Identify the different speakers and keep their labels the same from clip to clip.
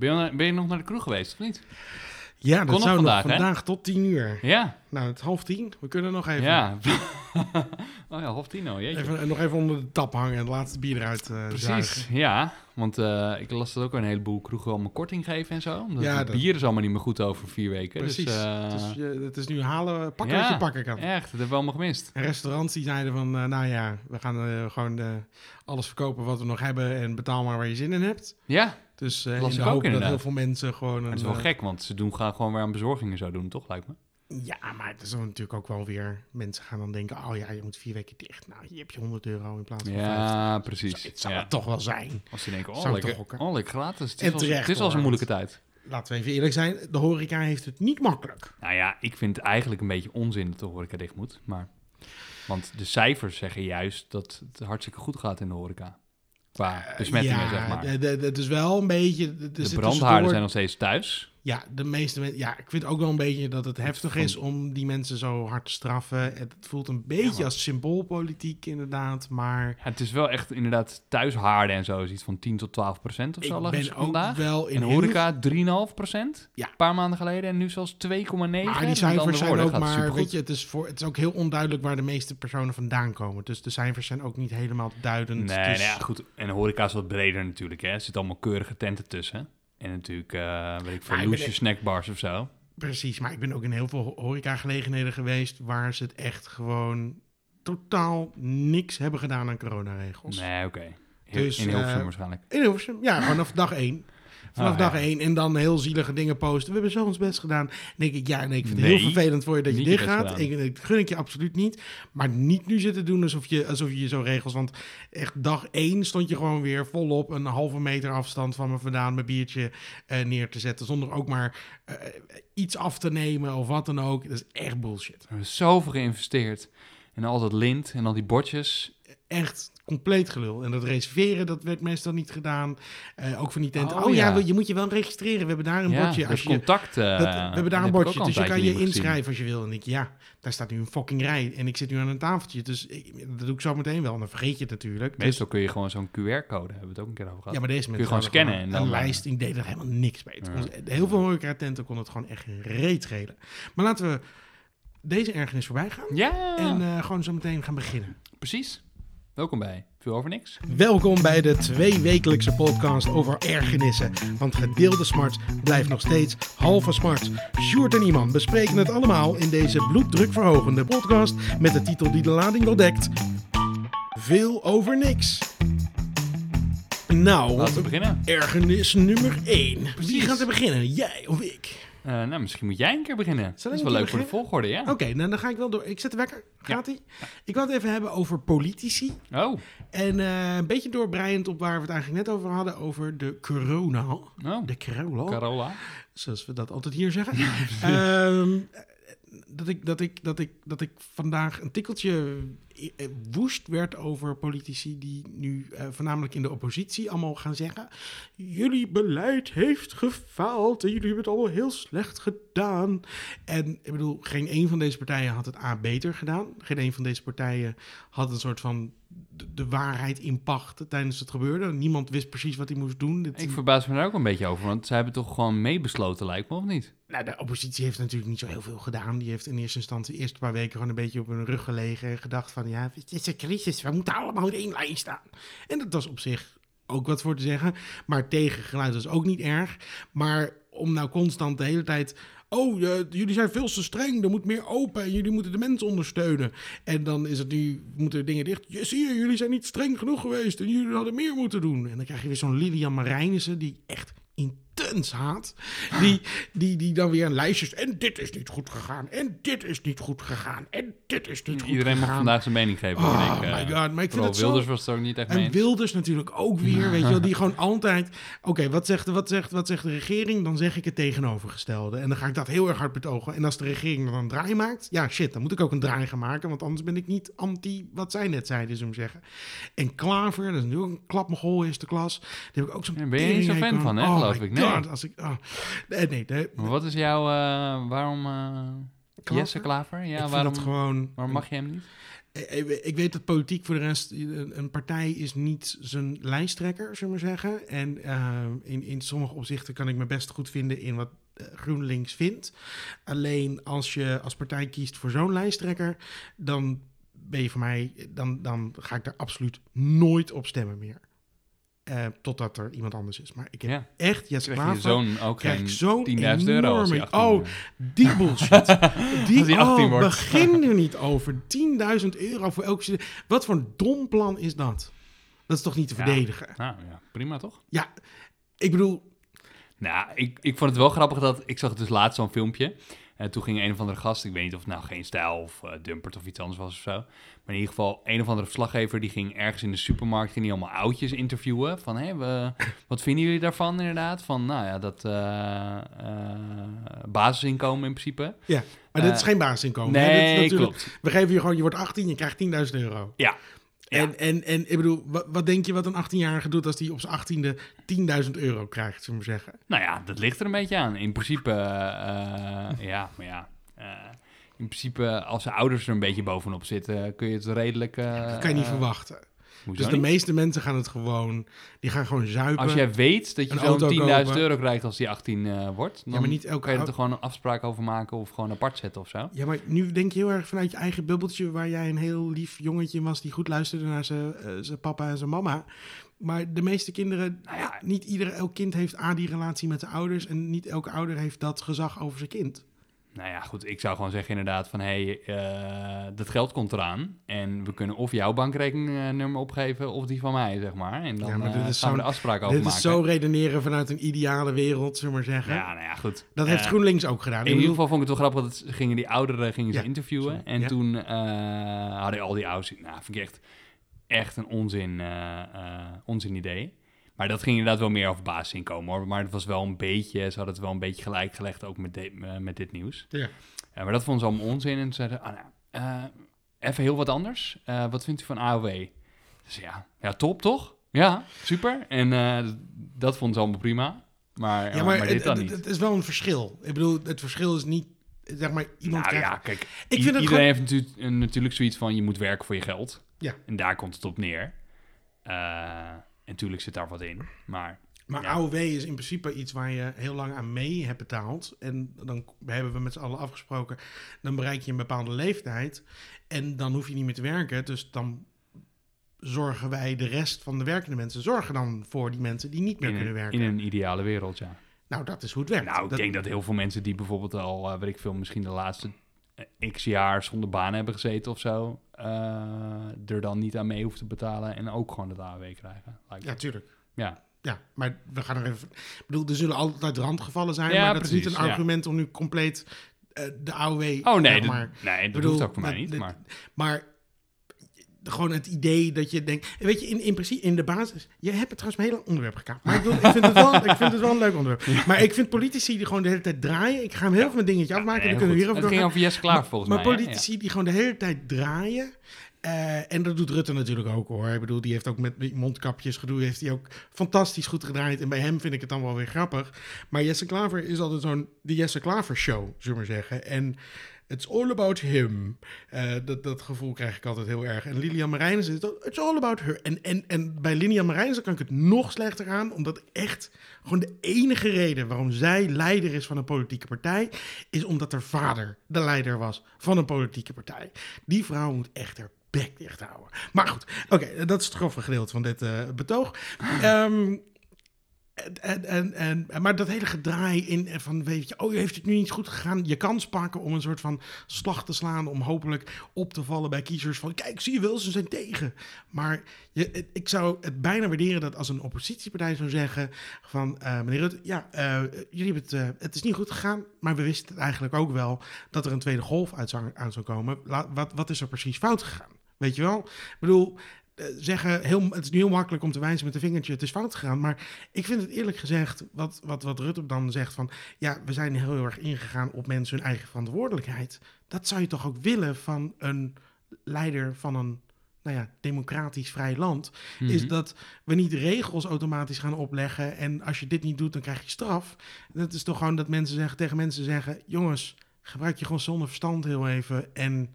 Speaker 1: Ben je, ben je nog naar de kroeg geweest, of niet?
Speaker 2: Ja,
Speaker 1: Kon
Speaker 2: dat
Speaker 1: nog
Speaker 2: zou
Speaker 1: vandaag,
Speaker 2: nog
Speaker 1: hè?
Speaker 2: vandaag tot tien uur.
Speaker 1: Ja,
Speaker 2: Nou, het is half tien. We kunnen nog even,
Speaker 1: ja. oh ja, half tien al, jeetje.
Speaker 2: even, nog even onder de tap hangen en het laatste bier eruit eh
Speaker 1: Precies,
Speaker 2: zuigen.
Speaker 1: ja. Want eh, ik las dat ook een heleboel kroegen allemaal korting geven en zo. Omdat
Speaker 2: Ja,
Speaker 1: het
Speaker 2: dat-
Speaker 1: bier is allemaal niet meer goed over vier weken.
Speaker 2: Precies.
Speaker 1: Dus, eh,
Speaker 2: Dus je, het is nu halen, pakken
Speaker 1: ja,
Speaker 2: wat je pakken kan.
Speaker 1: Echt, dat hebben we allemaal gemist.
Speaker 2: En restaurants die zeiden van, nou ja, we gaan gewoon alles verkopen wat we nog hebben en betaal maar waar je zin in hebt.
Speaker 1: Ja,
Speaker 2: Dus
Speaker 1: Las
Speaker 2: in de
Speaker 1: ik ook
Speaker 2: hoop dat heel veel mensen gewoon...
Speaker 1: het is wel
Speaker 2: eh,
Speaker 1: gek, want ze doen, gaan gewoon weer aan bezorgingen zo doen, toch, lijkt me?
Speaker 2: Ja, maar het is dan natuurlijk ook wel weer... Mensen gaan dan denken, oh ja, je moet vier weken dicht. Nou, hier heb je 100 euro in plaats van 50.
Speaker 1: Ja, precies.
Speaker 2: Het zou
Speaker 1: Ja.
Speaker 2: het toch wel zijn.
Speaker 1: Als ze denken, oh, lekker, oh, lekker gratis. Het
Speaker 2: En
Speaker 1: is, al,
Speaker 2: terecht,
Speaker 1: het is een moeilijke tijd.
Speaker 2: Laten we even eerlijk zijn, de horeca heeft het niet makkelijk.
Speaker 1: Nou ja, ik vind het eigenlijk een beetje onzin dat de horeca dicht moet. Maar, want de cijfers zeggen juist dat het hartstikke goed gaat in de horeca. Qua besmettingen,
Speaker 2: ja,
Speaker 1: zeg maar.
Speaker 2: Het is wel een beetje... er
Speaker 1: de brandhaarden zijn nog steeds thuis.
Speaker 2: Ja, de meeste mensen... Ja, ik vind ook wel een beetje dat het heftig is om die mensen zo hard te straffen. Het voelt een beetje als symboolpolitiek inderdaad, maar...
Speaker 1: Ja, het is wel echt inderdaad thuishaarden en zo. Is iets van 10 tot 12 procent of zo
Speaker 2: Ik ben ook
Speaker 1: vandaag.
Speaker 2: wel in
Speaker 1: En horeca 3,5 procent.
Speaker 2: Ja.
Speaker 1: Een paar maanden geleden. En nu zelfs 2,9.
Speaker 2: Maar die cijfers zijn ook maar,
Speaker 1: supergoed.
Speaker 2: weet je, het is, voor, het is ook heel onduidelijk waar de meeste personen vandaan komen. Dus de cijfers zijn ook niet helemaal duidend.
Speaker 1: Nee,
Speaker 2: dus,
Speaker 1: nou ja, goed. En horeca is wat breder natuurlijk. Hè. Er zitten allemaal keurige tenten tussen. En natuurlijk, eh weet ik veel,
Speaker 2: ben echt-
Speaker 1: snackbars of zo.
Speaker 2: Precies, maar ik ben ook in heel veel horecagelegenheden geweest waar ze het echt gewoon totaal niks hebben gedaan aan coronaregels.
Speaker 1: Nee, oké.
Speaker 2: Dus,
Speaker 1: in Hilversum
Speaker 2: eh,
Speaker 1: waarschijnlijk.
Speaker 2: In Hilversum, ja, vanaf dag één. Vanaf
Speaker 1: Oh,
Speaker 2: dag één. En dan heel zielige dingen posten. We hebben zo ons best gedaan. Dan denk ik, ja, nee, ik vind het
Speaker 1: Nee,
Speaker 2: heel vervelend voor je dat je
Speaker 1: best
Speaker 2: gaat. Ik, gun ik je absoluut niet. Maar niet nu zitten doen alsof je, alsof je je zo regels. Want echt dag één stond je gewoon weer volop een halve meter afstand van me vandaan mijn biertje eh, neer te zetten. Zonder ook maar eh, iets af te nemen of wat dan ook. Dat is echt bullshit.
Speaker 1: We hebben zoveel geïnvesteerd. En al dat lint en al die bordjes.
Speaker 2: Echt compleet gelul. En dat reserveren, dat werd meestal niet gedaan. Eh, ook van die tenten.
Speaker 1: Oh,
Speaker 2: Oh, ja,
Speaker 1: ja.
Speaker 2: je moet je wel registreren. We hebben daar een
Speaker 1: ja,
Speaker 2: bordje.
Speaker 1: dat
Speaker 2: Als je,
Speaker 1: contact. eh,
Speaker 2: Dat, we hebben daar een bordje, dus je kan je inschrijven als je wil. En ik, ja, daar staat nu een fucking rij. En ik zit nu aan een tafeltje, dus ik, dat doe ik zo meteen wel. En dan vergeet je het natuurlijk. Dus-
Speaker 1: Meestal kun je gewoon zo'n QR-code, hebben we het ook een keer over gehad.
Speaker 2: ja, maar deze
Speaker 1: je
Speaker 2: mensen
Speaker 1: gewoon scannen en dan,
Speaker 2: een lijst. Ik deed er helemaal niks mee.
Speaker 1: Ja.
Speaker 2: Heel veel horecatenten kon het gewoon echt reet schelen. Maar laten we deze ergernis voorbij gaan.
Speaker 1: Ja,
Speaker 2: En eh, gewoon zo meteen gaan beginnen.
Speaker 1: precies. Welkom bij Veel Over Niks.
Speaker 2: Welkom bij de tweewekelijkse podcast over ergernissen. Want gedeelde smart blijft nog steeds halve smart. Sjoerd en Iman bespreken het allemaal in deze bloeddrukverhogende podcast met de titel die de lading wel dekt. Veel over niks. Nou,
Speaker 1: Laten we beginnen.
Speaker 2: ergernis nummer 1. Wie gaat er beginnen? Jij of ik?
Speaker 1: Eh, nou, misschien moet jij een keer beginnen. Dat is wel leuk voor de volgorde, ja.
Speaker 2: Oké, nou dan ga ik wel door. Ik zet de wekker. Gaat ie? Ik wil het even hebben over politici.
Speaker 1: Oh,
Speaker 2: En eh, een beetje doorbreiend op waar we het eigenlijk net over hadden, over de corona.
Speaker 1: oh.
Speaker 2: De corona,
Speaker 1: Carola.
Speaker 2: zoals we dat altijd hier zeggen. Ehm, dat, ik, dat, ik, dat, ik, dat ik vandaag een tikkeltje woest werd over politici die nu eh, voornamelijk in de oppositie allemaal gaan zeggen... Jullie beleid heeft gefaald en jullie hebben het allemaal heel slecht gedaan. En ik bedoel, geen een van deze partijen had het A beter gedaan. Geen een van deze partijen had een soort van de, de waarheid in pacht tijdens het gebeurde. Niemand wist precies wat hij moest doen. Dit-
Speaker 1: Ik verbaas me daar ook een beetje over, want zij hebben toch gewoon meebesloten, lijkt me, of niet?
Speaker 2: Nou, de oppositie heeft natuurlijk niet zo heel veel gedaan. Die heeft in eerste instantie de eerste paar weken gewoon een beetje op hun rug gelegen en gedacht van ja, het is een crisis, we moeten allemaal in één lijn staan. En dat was op zich ook wat voor te zeggen. Maar tegengeluid was ook niet erg. Maar om nou constant de hele tijd. Oh, jullie zijn veel te streng. Er moet meer open. En jullie moeten de mensen ondersteunen. En dan is het nu, moeten dingen dicht. Je, zie je, jullie zijn niet streng genoeg geweest. En jullie hadden meer moeten doen. En dan krijg je weer zo'n Lilian Marijnissen die echt haat. Die, die, die dan weer een lijstjes. En dit is niet goed gegaan. En dit is niet goed gegaan. En dit is niet goed
Speaker 1: Iedereen mag
Speaker 2: gegaan.
Speaker 1: vandaag zijn mening geven.
Speaker 2: Oh
Speaker 1: denk ik,
Speaker 2: my
Speaker 1: eh.
Speaker 2: god, maar ik vind het zo...
Speaker 1: Wilders was het ook niet echt mee
Speaker 2: En. Wilders natuurlijk ook weer, weet je wel, die gewoon altijd... Oké, wat, zegt, wat, zegt, wat zegt de regering? Dan zeg ik het tegenovergestelde. En dan ga ik dat heel erg hard betogen. En als de regering dan een draai maakt, ja shit, dan moet ik ook een draai gaan maken. Want anders ben ik niet anti wat zij net zeiden, we zeggen. En Klaver, dat is ook een klapmogol eerste klas. Daar heb ik ook zo'n
Speaker 1: Ja, ben je niet zo'n fan van, hè,
Speaker 2: aan.
Speaker 1: geloof ik? Nee.
Speaker 2: Als ik... oh. Nee, nee,
Speaker 1: wat is jouw... eh, waarom...
Speaker 2: Klaver?
Speaker 1: Jesse Klaver? Ja, waarom,
Speaker 2: gewoon...
Speaker 1: waarom mag je hem niet?
Speaker 2: Ik weet dat politiek voor de rest, een partij is niet zijn lijsttrekker, zullen we maar zeggen. En eh, in, in sommige opzichten kan ik me best goed vinden in wat GroenLinks vindt. Alleen als je als partij kiest voor zo'n lijsttrekker, dan ben je voor mij, dan, dan ga ik daar absoluut nooit op stemmen meer. Eh, totdat er iemand anders is. Maar ik heb
Speaker 1: Ja.
Speaker 2: echt, Jesse Klaver,
Speaker 1: zo'n ook
Speaker 2: zo'n
Speaker 1: 10.000 euro als hij
Speaker 2: enorme...
Speaker 1: 18
Speaker 2: Oh, die bullshit. Die,
Speaker 1: Als hij 18
Speaker 2: oh,
Speaker 1: wordt.
Speaker 2: begin er niet over. 10.000 euro voor elke. Wat voor een dom plan is dat? Dat is toch niet te
Speaker 1: Ja.
Speaker 2: verdedigen?
Speaker 1: Nou ja, prima toch?
Speaker 2: Ja, ik bedoel...
Speaker 1: Nou, ik, ik vond het wel grappig dat... Ik zag dus laatst zo'n filmpje. En toen ging een of andere gast... Ik weet niet of het nou geen stijl of eh, dumpert of iets anders was of zo. Maar in ieder geval, een of andere verslaggever... die ging ergens in de supermarkt... ging die allemaal oudjes interviewen. Van, hé, we, wat vinden jullie daarvan inderdaad? Van, nou ja, dat eh, eh, basisinkomen in principe.
Speaker 2: Ja, maar dit is geen basisinkomen. Dit is
Speaker 1: Nee,
Speaker 2: natuurlijk-
Speaker 1: klopt.
Speaker 2: We geven je gewoon, je wordt 18, je krijgt 10.000 euro.
Speaker 1: Ja. Ja.
Speaker 2: En, en, en ik bedoel, wat, wat denk je wat een 18-jarige doet als die op zijn 18e 10.000 euro krijgt, zullen we zeggen?
Speaker 1: Nou ja, dat ligt er een beetje aan. In principe, eh, ja, maar ja. eh, in principe, als de ouders er een beetje bovenop zitten, kun je het redelijk... eh,
Speaker 2: Dat kan je niet verwachten.
Speaker 1: Hoezo
Speaker 2: Dus de
Speaker 1: niet?
Speaker 2: meeste mensen gaan het gewoon, die gaan gewoon zuipen.
Speaker 1: Als jij weet dat je zo'n
Speaker 2: auto
Speaker 1: 10.000
Speaker 2: kopen.
Speaker 1: euro krijgt als die 18 eh, wordt, dan
Speaker 2: maar niet elke
Speaker 1: kan je er toch gewoon een afspraak over maken of gewoon apart zetten of zo.
Speaker 2: Ja, maar nu denk je heel erg vanuit je eigen bubbeltje... waar jij een heel lief jongetje was die goed luisterde naar zijn eh, zijn papa en zijn mama. Maar de meeste kinderen...
Speaker 1: Nou ja.
Speaker 2: niet ieder, elk kind heeft A, die relatie met de ouders... en niet elke ouder heeft dat gezag over zijn kind.
Speaker 1: Nou ja, goed, ik zou gewoon zeggen inderdaad van, hé, hey, eh, dat geld komt eraan en we kunnen of jouw bankrekeningnummer opgeven of die van mij, zeg maar. En dan
Speaker 2: Ja, maar dit
Speaker 1: eh,
Speaker 2: is
Speaker 1: gaan we de afspraak over
Speaker 2: Dit
Speaker 1: maken.
Speaker 2: is zo redeneren vanuit een ideale wereld, zullen we maar zeggen.
Speaker 1: Ja, nou ja, goed.
Speaker 2: Dat heeft
Speaker 1: Eh,
Speaker 2: GroenLinks ook gedaan.
Speaker 1: In ieder geval vond ik het wel grappig dat gingen die ouderen gingen ze interviewen.
Speaker 2: sorry.
Speaker 1: En
Speaker 2: Ja.
Speaker 1: toen hadden al die ouders... Nou, vind ik echt, echt een onzin, onzin idee. Maar dat ging inderdaad wel meer over basisinkomen hoor. Maar het was wel een beetje... Ze hadden het wel een beetje gelijk gelegd ook met, de- eh, met dit nieuws.
Speaker 2: Ja.
Speaker 1: Ja, maar dat vonden ze allemaal onzin. En ze zeiden, ah, nou, eh, even heel wat anders. Eh, wat vindt u van AOW? Dus ja, ja, top toch? Ja, super. En eh, dat vonden ze allemaal prima. Maar,
Speaker 2: ja,
Speaker 1: maar,
Speaker 2: maar,
Speaker 1: dit
Speaker 2: het,
Speaker 1: dan
Speaker 2: het-
Speaker 1: niet.
Speaker 2: het is wel een verschil. Ik bedoel, het verschil is niet... Zeg maar, iemand
Speaker 1: nou
Speaker 2: krijgt...
Speaker 1: ja, kijk,
Speaker 2: Ik vind
Speaker 1: iedereen
Speaker 2: gewoon-
Speaker 1: heeft natuurlijk, eh, natuurlijk zoiets van je moet werken voor je geld.
Speaker 2: Ja.
Speaker 1: En daar komt het op neer. Eh, en natuurlijk zit daar wat in. Maar
Speaker 2: Maar
Speaker 1: Ja.
Speaker 2: AOW is in principe iets waar je heel lang aan mee hebt betaald. En dan hebben we met z'n allen afgesproken, dan bereik je een bepaalde leeftijd. En dan hoef je niet meer te werken. Dus dan zorgen wij, de rest van de werkende mensen, zorgen dan voor die mensen die niet meer
Speaker 1: in
Speaker 2: kunnen
Speaker 1: een,
Speaker 2: werken.
Speaker 1: in een ideale wereld, ja.
Speaker 2: Nou, dat is hoe het werkt.
Speaker 1: Nou, ik
Speaker 2: Dat-
Speaker 1: denk dat heel veel mensen die bijvoorbeeld al, eh, weet ik veel, misschien de laatste x jaar zonder baan hebben gezeten of zo, eh, er dan niet aan mee hoeft te betalen en ook gewoon het AOW krijgen. lijkt
Speaker 2: Ja, tuurlijk.
Speaker 1: Ja.
Speaker 2: Ja, maar we gaan er even... Ik bedoel, er zullen altijd randgevallen zijn,
Speaker 1: Ja,
Speaker 2: maar dat is
Speaker 1: precies,
Speaker 2: niet een
Speaker 1: ja.
Speaker 2: argument om nu compleet eh, de AOW...
Speaker 1: Oh nee, dat,
Speaker 2: maar,
Speaker 1: nee, dat
Speaker 2: bedoel,
Speaker 1: hoeft ook voor mij niet. Maar
Speaker 2: Maar gewoon het idee dat je denkt... Weet je, in, in principe, in de basis... Je hebt het trouwens een heel onderwerp gekaapt. Maar ik, bedoel, ik, vind het wel, ik vind het wel een leuk onderwerp. Maar ik vind politici die gewoon de hele tijd draaien... Ik ga hem heel veel mijn dingetje afmaken.
Speaker 1: Nee,
Speaker 2: dan kunnen we hierover
Speaker 1: het ging over Jesse Klaver volgens
Speaker 2: maar
Speaker 1: mij. hè?
Speaker 2: politici die gewoon de hele tijd draaien... eh, en dat doet Rutte natuurlijk ook hoor. Ik bedoel, die heeft ook met mondkapjes gedoe, heeft hij ook fantastisch goed gedraaid. En bij hem vind ik het dan wel weer grappig. Maar Jesse Klaver is altijd zo'n, de Jesse Klaver show, zullen we maar zeggen. En it's all about him. Eh, dat, dat gevoel krijg ik altijd heel erg. En Lilian Marijnissen is dat, it's all about her. En, en, en bij Lilian Marijnissen kan ik het nog slechter aan, omdat echt gewoon de enige reden waarom zij leider is van een politieke partij, is omdat haar vader de leider was van een politieke partij. Die vrouw moet echt haar bek dicht houden. Maar goed, oké, dat is het grove gedeelte van dit eh, betoog. Ehm, en, en, en, maar dat hele gedraai in van, weet je, oh, heeft het nu niet goed gegaan? Je kans pakken om een soort van slag te slaan, om hopelijk op te vallen bij kiezers van, kijk, zie je wel, ze zijn tegen. Maar je, ik zou het bijna waarderen dat als een oppositiepartij zou zeggen van, eh, meneer Rutte, ja, eh, jullie hebben het, eh, het is niet goed gegaan, maar we wisten het eigenlijk ook wel dat er een tweede golf uit zou, aan zou komen. Wat, wat is er precies fout gegaan? Weet je wel? Ik bedoel, zeggen, heel, het is nu heel makkelijk om te wijzen met een vingertje, het is fout gegaan. Maar ik vind het eerlijk gezegd, wat, wat, wat Rutte dan zegt van, ja, we zijn heel erg ingegaan op mensen hun eigen verantwoordelijkheid. Dat zou je toch ook willen van een leider van een, nou ja, democratisch vrij land. Is
Speaker 1: Mhm.
Speaker 2: dat we niet regels automatisch gaan opleggen en als je dit niet doet, dan krijg je straf. Dat is toch gewoon dat mensen zeggen, tegen mensen zeggen, jongens, gebruik je gewoon zonder verstand heel even en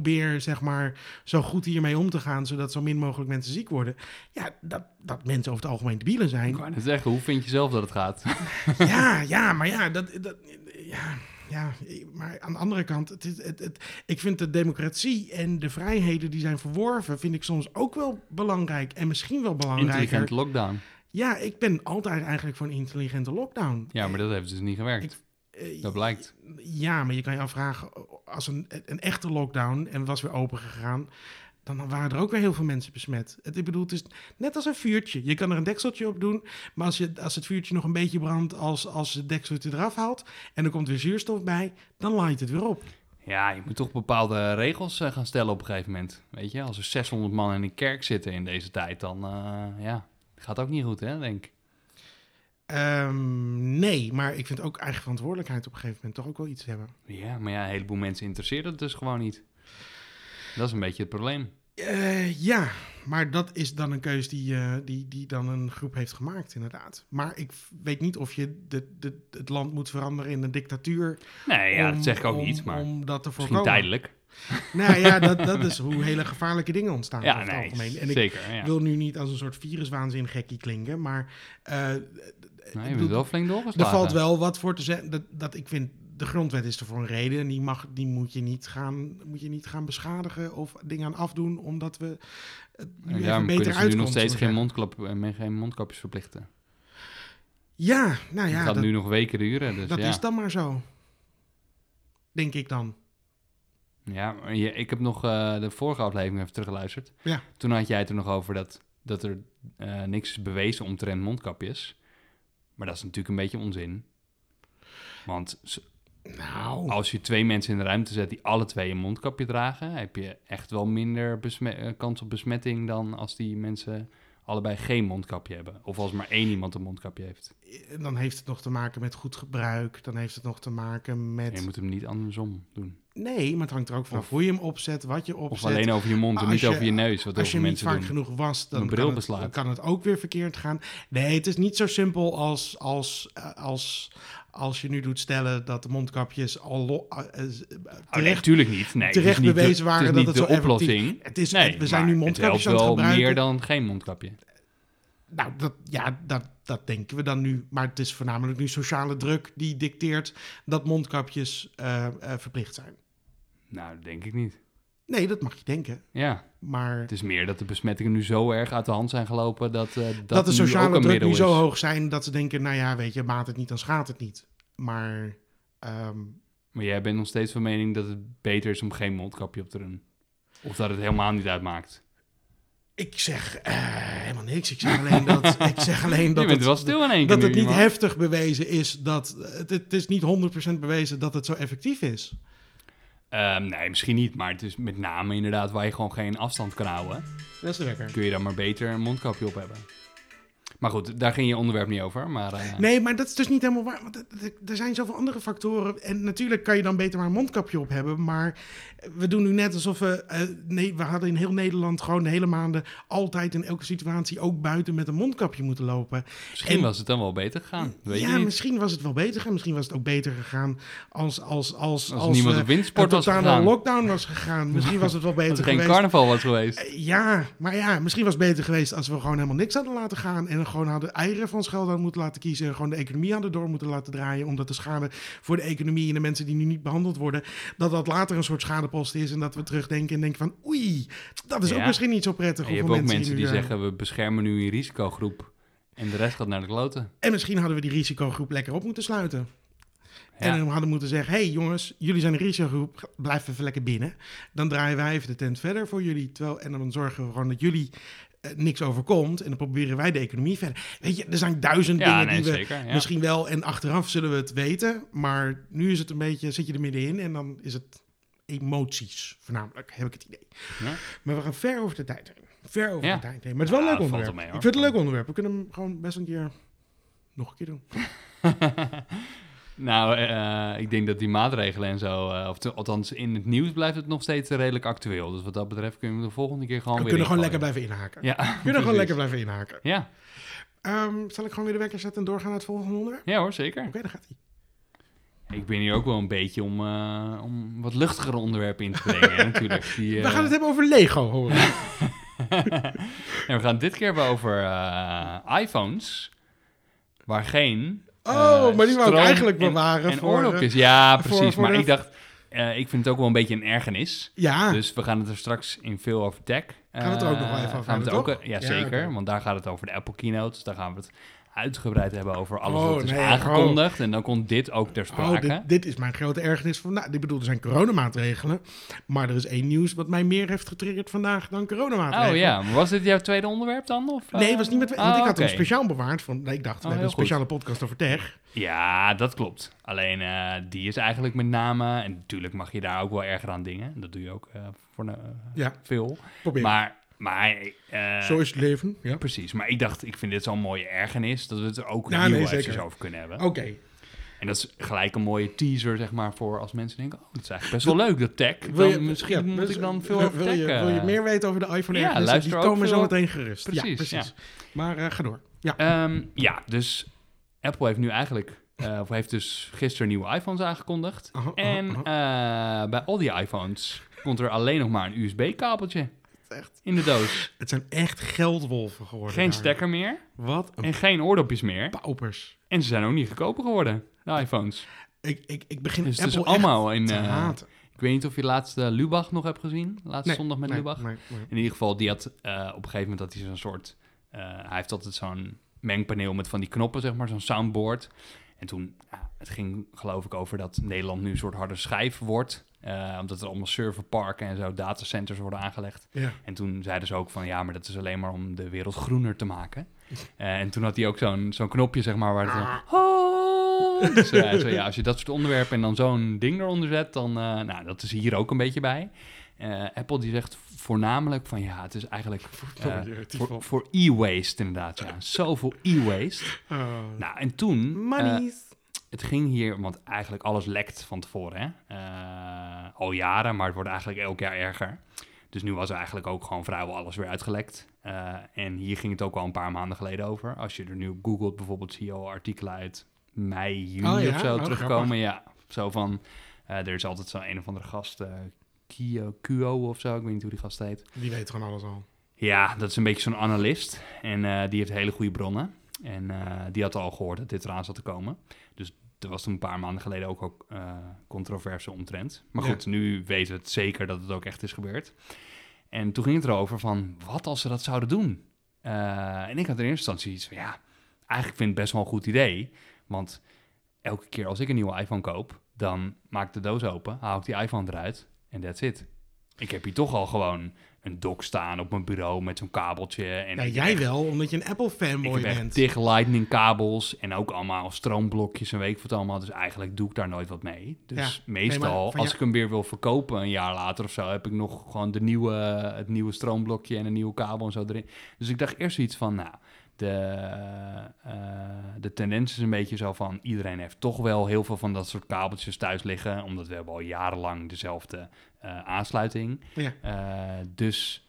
Speaker 2: probeer zeg maar zo goed hiermee om te gaan, zodat zo min mogelijk mensen ziek worden. Ja, dat, dat mensen over het algemeen debielen zijn.
Speaker 1: Ik zeggen, hoe vind je zelf dat het gaat?
Speaker 2: ja, ja, maar ja, dat, dat, ja, ja, maar aan de andere kant, het is, het, het, ik vind de democratie en de vrijheden die zijn verworven, vind ik soms ook wel belangrijk en misschien wel belangrijker.
Speaker 1: Intelligente lockdown.
Speaker 2: Ja, ik ben altijd eigenlijk voor een intelligente lockdown.
Speaker 1: Ja, maar dat heeft dus niet gewerkt.
Speaker 2: Ik-
Speaker 1: dat blijkt.
Speaker 2: Ja, maar je kan je afvragen, als een, een echte lockdown en was weer open gegaan, dan waren er ook weer heel veel mensen besmet. Het, ik bedoel, het is net als een vuurtje. Je kan er een dekseltje op doen, maar als, je, als het vuurtje nog een beetje brandt, als, als het dekseltje eraf haalt en er komt weer zuurstof bij, dan laait het weer op.
Speaker 1: Ja, je moet toch bepaalde regels eh, gaan stellen op een gegeven moment. Weet je, als er 600 man in een kerk zitten in deze tijd, dan eh, ja, gaat ook niet goed, hè, denk ik.
Speaker 2: Ehm, nee, maar ik vind ook eigen verantwoordelijkheid op een gegeven moment toch ook wel iets hebben.
Speaker 1: Ja, maar ja, een heleboel mensen interesseert het dus gewoon niet. Dat is een beetje het probleem.
Speaker 2: Eh, ja, maar dat is dan een keus die, eh, die, die dan een groep heeft gemaakt, inderdaad. Maar ik weet niet of je de, de, het land moet veranderen in een dictatuur.
Speaker 1: Nee, ja,
Speaker 2: om-
Speaker 1: dat zeg ik ook
Speaker 2: om-
Speaker 1: niet, maar
Speaker 2: Om dat te
Speaker 1: misschien
Speaker 2: voorkomen.
Speaker 1: tijdelijk.
Speaker 2: Nou ja, dat, dat is hoe hele gevaarlijke dingen ontstaan
Speaker 1: Ja,
Speaker 2: over het
Speaker 1: nee,
Speaker 2: algemeen. En ik
Speaker 1: zeker. Ja.
Speaker 2: wil nu niet als een soort viruswaanzin gekkie klinken, maar eh,
Speaker 1: Nou, je
Speaker 2: bedoel,
Speaker 1: bent wel flink
Speaker 2: er valt wel wat voor te zeggen. Dat, dat ik vind, de grondwet is er voor een reden. En die, mag, die moet, je niet gaan, moet je niet gaan beschadigen of dingen aan afdoen, omdat we het nu
Speaker 1: En
Speaker 2: even beter
Speaker 1: nu nog steeds geen, mondklap, eh, geen mondkapjes verplichten.
Speaker 2: Ja, nou ja,
Speaker 1: het gaat
Speaker 2: dat,
Speaker 1: nu nog weken duren. Dus
Speaker 2: dat
Speaker 1: ja.
Speaker 2: is dan maar zo. Denk ik dan.
Speaker 1: Ja, ik heb nog eh, de vorige aflevering even teruggeluisterd.
Speaker 2: Ja.
Speaker 1: Toen had jij het er nog over dat, dat er eh, niks is bewezen omtrent mondkapjes. Maar dat is natuurlijk een beetje onzin. Want
Speaker 2: Nou,
Speaker 1: als je twee mensen in de ruimte zet die alle twee een mondkapje dragen, heb je echt wel minder eh, kans op besmetting dan als die mensen allebei geen mondkapje hebben. Of als maar één iemand een mondkapje heeft.
Speaker 2: dan heeft het nog te maken met goed gebruik. Dan heeft het nog te maken met...
Speaker 1: Je moet hem niet andersom doen.
Speaker 2: Nee, maar het hangt er ook vanaf
Speaker 1: Of-
Speaker 2: hoe je hem opzet, wat je
Speaker 1: Of
Speaker 2: opzet.
Speaker 1: alleen over je mond en niet
Speaker 2: je-
Speaker 1: over je neus, wat
Speaker 2: Als je hem
Speaker 1: veel
Speaker 2: niet
Speaker 1: mensen
Speaker 2: vaak
Speaker 1: doen.
Speaker 2: genoeg wast, dan kan het, dan kan het ook weer verkeerd gaan. Nee, het is niet zo simpel als, als, als, als je nu doet stellen dat de mondkapjes al lo- eh, eh,
Speaker 1: Oh, nee,
Speaker 2: terecht...
Speaker 1: natuurlijk niet. Nee,
Speaker 2: terecht
Speaker 1: niet de-
Speaker 2: bewezen waren
Speaker 1: het
Speaker 2: dat het
Speaker 1: de
Speaker 2: zo effectief-
Speaker 1: oplossing.
Speaker 2: het is,
Speaker 1: Nee,
Speaker 2: we zijn nu mondkapjes
Speaker 1: het
Speaker 2: aan het gebruiken.
Speaker 1: meer dan geen mondkapje.
Speaker 2: Nou, dat, ja, dat, dat denken we dan nu. Maar het is voornamelijk nu sociale druk die dicteert dat mondkapjes eh, eh, verplicht zijn.
Speaker 1: Nou, dat denk ik niet.
Speaker 2: Nee, dat mag je denken.
Speaker 1: Ja,
Speaker 2: Maar
Speaker 1: het is meer dat de besmettingen nu zo erg uit de hand zijn gelopen dat, eh, dat,
Speaker 2: dat, de sociale
Speaker 1: een
Speaker 2: druk nu zo hoog zijn dat ze denken, nou ja, weet je, maat het niet, dan schaadt het niet. Maar ehm,
Speaker 1: Maar jij bent nog steeds van mening dat het beter is om geen mondkapje op te doen. Of dat het helemaal niet uitmaakt.
Speaker 2: ik zeg eh, helemaal niks. Ik zeg alleen dat, ik zeg alleen dat het,
Speaker 1: wel stil in één keer
Speaker 2: dat
Speaker 1: nu,
Speaker 2: het niet
Speaker 1: man.
Speaker 2: heftig bewezen is. Dat, het, het is niet 100% bewezen dat het zo effectief is.
Speaker 1: Ehm, nee, misschien niet, maar het is met name inderdaad waar je gewoon geen afstand kan houden.
Speaker 2: Dat is de wekker.
Speaker 1: Kun je dan maar beter een mondkapje op hebben. Maar goed, daar ging je onderwerp niet over. Maar, eh,
Speaker 2: Nee, maar dat is dus niet helemaal waar. Want er- zijn zoveel andere factoren. En natuurlijk kan je dan beter maar een mondkapje op hebben. Maar we doen nu net alsof we... eh, nee, we hadden in heel Nederland gewoon de hele maanden... altijd in elke situatie ook buiten met een mondkapje moeten lopen.
Speaker 1: misschien
Speaker 2: en-
Speaker 1: was het dan wel beter gegaan. Weet
Speaker 2: ja,
Speaker 1: je
Speaker 2: misschien was het wel beter gegaan. Misschien was het ook beter gegaan als... Als, als,
Speaker 1: Als, niemand
Speaker 2: eh,
Speaker 1: op windsport was gegaan.
Speaker 2: lockdown was gegaan. Misschien was het wel
Speaker 1: Als
Speaker 2: beter
Speaker 1: er geen carnaval was geweest.
Speaker 2: Ja, maar ja, misschien was het beter geweest als we gewoon helemaal niks hadden laten gaan. En gewoon hadden eieren van scheld hadden moeten laten kiezen. En gewoon de economie hadden door moeten laten draaien. Omdat de schade voor de economie en de mensen die nu niet behandeld worden. dat dat later een soort schadepost is. En dat we terugdenken en denken van oei, dat is ook misschien niet zo prettig.
Speaker 1: En je hebt ook mensen die
Speaker 2: eh,
Speaker 1: zeggen, we beschermen nu een risicogroep. En de rest gaat naar de kloten.
Speaker 2: En misschien hadden we die risicogroep lekker op moeten sluiten. En dan hadden moeten zeggen: hé hey jongens, jullie zijn een risicogroep, blijf even lekker binnen. Dan draaien wij even de tent verder voor jullie. Terwijl, en dan zorgen we gewoon dat jullie niks overkomt. En dan proberen wij de economie verder. Weet je, er zijn duizend
Speaker 1: Ja,
Speaker 2: dingen
Speaker 1: nee,
Speaker 2: die we
Speaker 1: zeker. Ja.
Speaker 2: misschien wel. En achteraf zullen we het weten. Maar nu is het een beetje, zit je er middenin en dan is het emoties voornamelijk, heb ik het idee.
Speaker 1: Ja.
Speaker 2: Maar we gaan ver over de tijd heen. Ver over de tijd heen. Maar het is wel een leuk onderwerp.
Speaker 1: mee,
Speaker 2: ik vind het een leuk onderwerp. We kunnen hem gewoon best een keer nog een keer doen.
Speaker 1: nou, eh, ik denk dat die maatregelen en zo, eh, of te- althans in het nieuws blijft het nog steeds redelijk actueel. Dus wat dat betreft kunnen we de volgende keer gewoon
Speaker 2: We
Speaker 1: weer
Speaker 2: kunnen gewoon lekker blijven inhaken.
Speaker 1: Ja,
Speaker 2: We kunnen gewoon lekker blijven inhaken.
Speaker 1: Ja.
Speaker 2: Ehm, zal ik gewoon weer de wekker zetten en doorgaan naar het volgende onderwerp?
Speaker 1: ja hoor, zeker.
Speaker 2: Oké, dan gaat hij.
Speaker 1: Ik ben hier ook wel een beetje om, eh, om wat luchtigere onderwerpen in te brengen, hè, natuurlijk. Die,
Speaker 2: We gaan
Speaker 1: eh,
Speaker 2: het hebben over Lego, hoor.
Speaker 1: en we gaan dit keer hebben over eh, iPhones, waar geen...
Speaker 2: Oh,
Speaker 1: eh,
Speaker 2: maar die wou ik eigenlijk
Speaker 1: en-
Speaker 2: bewaren
Speaker 1: En
Speaker 2: voor,
Speaker 1: ja, precies.
Speaker 2: voor
Speaker 1: maar
Speaker 2: de-
Speaker 1: ik dacht, eh, ik vind het ook wel een beetje een ergernis.
Speaker 2: Ja,
Speaker 1: Dus we gaan het er straks in veel over tech.
Speaker 2: Gaan we het er ook nog wel
Speaker 1: eh,
Speaker 2: even over
Speaker 1: gaan we het
Speaker 2: hebben,
Speaker 1: ook,
Speaker 2: toch?
Speaker 1: Ja, zeker. Want daar gaat het over de Apple Keynote. Dus daar gaan we het uitgebreid hebben over alles
Speaker 2: Oh,
Speaker 1: wat is
Speaker 2: nee,
Speaker 1: aangekondigd. En dan komt dit ook ter
Speaker 2: oh,
Speaker 1: sprake.
Speaker 2: dit, dit is mijn grote ergernis vandaag. Ik bedoel, er zijn coronamaatregelen. Maar er is één nieuws wat mij meer heeft getriggerd vandaag dan coronamaatregelen.
Speaker 1: oh ja, maar was dit jouw tweede onderwerp dan? Of,
Speaker 2: Nee,
Speaker 1: eh?
Speaker 2: het was niet met... Want
Speaker 1: Oh,
Speaker 2: ik had hem
Speaker 1: oké.
Speaker 2: speciaal bewaard. Van, nee, ik dacht, we
Speaker 1: Oh,
Speaker 2: hebben een
Speaker 1: goed.
Speaker 2: speciale podcast over tech.
Speaker 1: Ja, dat klopt. Alleen eh, die is eigenlijk met name... En natuurlijk mag je daar ook wel erger aan dingen. Dat doe je ook eh, voor
Speaker 2: Ja,
Speaker 1: veel.
Speaker 2: probeer.
Speaker 1: Maar... maar eh,
Speaker 2: Zo is het leven. Ja.
Speaker 1: Precies, maar ik dacht, ik vind dit zo'n mooie ergernis... dat we het er ook hier
Speaker 2: nee,
Speaker 1: eventjes over kunnen hebben.
Speaker 2: Oké.
Speaker 1: En dat is gelijk een mooie teaser, zeg maar, voor als mensen denken... oh, het is eigenlijk best wel leuk, dat tech. Misschien
Speaker 2: ja,
Speaker 1: moet
Speaker 2: dus,
Speaker 1: ik dan veel
Speaker 2: wil,
Speaker 1: over
Speaker 2: wil
Speaker 1: tech...
Speaker 2: je,
Speaker 1: eh,
Speaker 2: wil je meer weten over de iPhone
Speaker 1: Ja, luister
Speaker 2: Die komen zo meteen gerust. ja,
Speaker 1: Precies,
Speaker 2: precies. Maar eh, ga door. Ja.
Speaker 1: Ehm, ja, dus Apple heeft nu eigenlijk... eh, of heeft dus gisteren nieuwe iPhones aangekondigd. En eh, bij al die iPhones komt er alleen nog maar een USB-kabeltje
Speaker 2: Echt.
Speaker 1: in de doos.
Speaker 2: Het zijn echt geldwolven geworden.
Speaker 1: Geen
Speaker 2: daar.
Speaker 1: stekker meer
Speaker 2: Wat een
Speaker 1: en geen oordopjes meer.
Speaker 2: paupers.
Speaker 1: En ze zijn ook niet goedkoper geworden, de iPhones.
Speaker 2: Ik, ik, ik begin
Speaker 1: Dus het
Speaker 2: Apple
Speaker 1: is allemaal
Speaker 2: echt
Speaker 1: in...
Speaker 2: te
Speaker 1: eh,
Speaker 2: haten.
Speaker 1: ik weet niet of je laatst eh, Lubach nog hebt gezien. Laatste
Speaker 2: Nee,
Speaker 1: zondag met
Speaker 2: nee,
Speaker 1: Lubach.
Speaker 2: nee, nee.
Speaker 1: In ieder geval, die had eh, op een gegeven moment dat hij zo'n soort... eh, hij heeft altijd zo'n mengpaneel met van die knoppen, zeg maar, zo'n soundboard. En toen, ja, het ging geloof ik over dat Nederland nu een soort harde schijf wordt. Eh, omdat er allemaal serverparken en zo datacenters worden aangelegd.
Speaker 2: Ja.
Speaker 1: En toen zeiden ze ook van, ja, maar dat is alleen maar om de wereld groener te maken. Eh, en toen had hij ook zo'n zo'n knopje, zeg maar, waar het dan... Oh! Dus eh, ja, als je dat soort onderwerpen en dan zo'n ding eronder zet, dan... eh, nou, dat is hier ook een beetje bij. Eh, Apple die zegt voornamelijk van, ja, het is eigenlijk... voor, voor e-waste inderdaad, ja. Zoveel e-waste.
Speaker 2: Oh.
Speaker 1: Nou, en toen...
Speaker 2: Monies.
Speaker 1: Het ging hier, want eigenlijk alles lekt van tevoren, hè. Eh, al jaren, maar het wordt eigenlijk elk jaar erger. Dus nu was er eigenlijk ook gewoon vrijwel alles weer uitgelekt. Eh, en hier ging het ook al een paar maanden geleden over. Als je er nu googelt, bijvoorbeeld zie je al artikelen uit mei, juni
Speaker 2: Oh ja?
Speaker 1: of zo
Speaker 2: Oh,
Speaker 1: terugkomen. Ja, zo van, eh, er is altijd zo'n een of andere gast, Kio, Kuo of zo, ik weet niet hoe die gast heet.
Speaker 2: Die weet gewoon alles al.
Speaker 1: Ja, dat is een beetje zo'n analist. En die heeft hele goede bronnen. En eh, die had al gehoord dat dit eraan zat te komen. Dus er was toen een paar maanden geleden ook, ook eh, controverse omtrent. Maar
Speaker 2: Ja.
Speaker 1: goed, nu weten we het zeker dat het ook echt is gebeurd. En toen ging het erover van, wat als ze dat zouden doen? Eh, en ik had in eerste instantie iets van, ja, eigenlijk vind ik het best wel een goed idee. Want elke keer als ik een nieuwe iPhone koop, dan maak ik de doos open, haal ik die iPhone eruit en that's it. Ik heb hier toch al gewoon een dock staan op mijn bureau met zo'n kabeltje. En
Speaker 2: Ja, jij
Speaker 1: echt-
Speaker 2: wel, omdat je een Apple fanboy bent.
Speaker 1: dicht lightning kabels en ook allemaal stroomblokjes en weet ik wat allemaal. Dus eigenlijk doe ik daar nooit wat mee. Dus
Speaker 2: Ja,
Speaker 1: meestal,
Speaker 2: nee,
Speaker 1: als ik hem weer wil verkopen een jaar later of zo, heb ik nog gewoon de nieuwe, het nieuwe stroomblokje en een nieuwe kabel en zo erin. Dus ik dacht eerst zoiets van, nou, de, eh, de tendens is een beetje zo van, iedereen heeft toch wel heel veel van dat soort kabeltjes thuis liggen, omdat we hebben al jarenlang dezelfde aansluiting.
Speaker 2: Ja.
Speaker 1: Eh, dus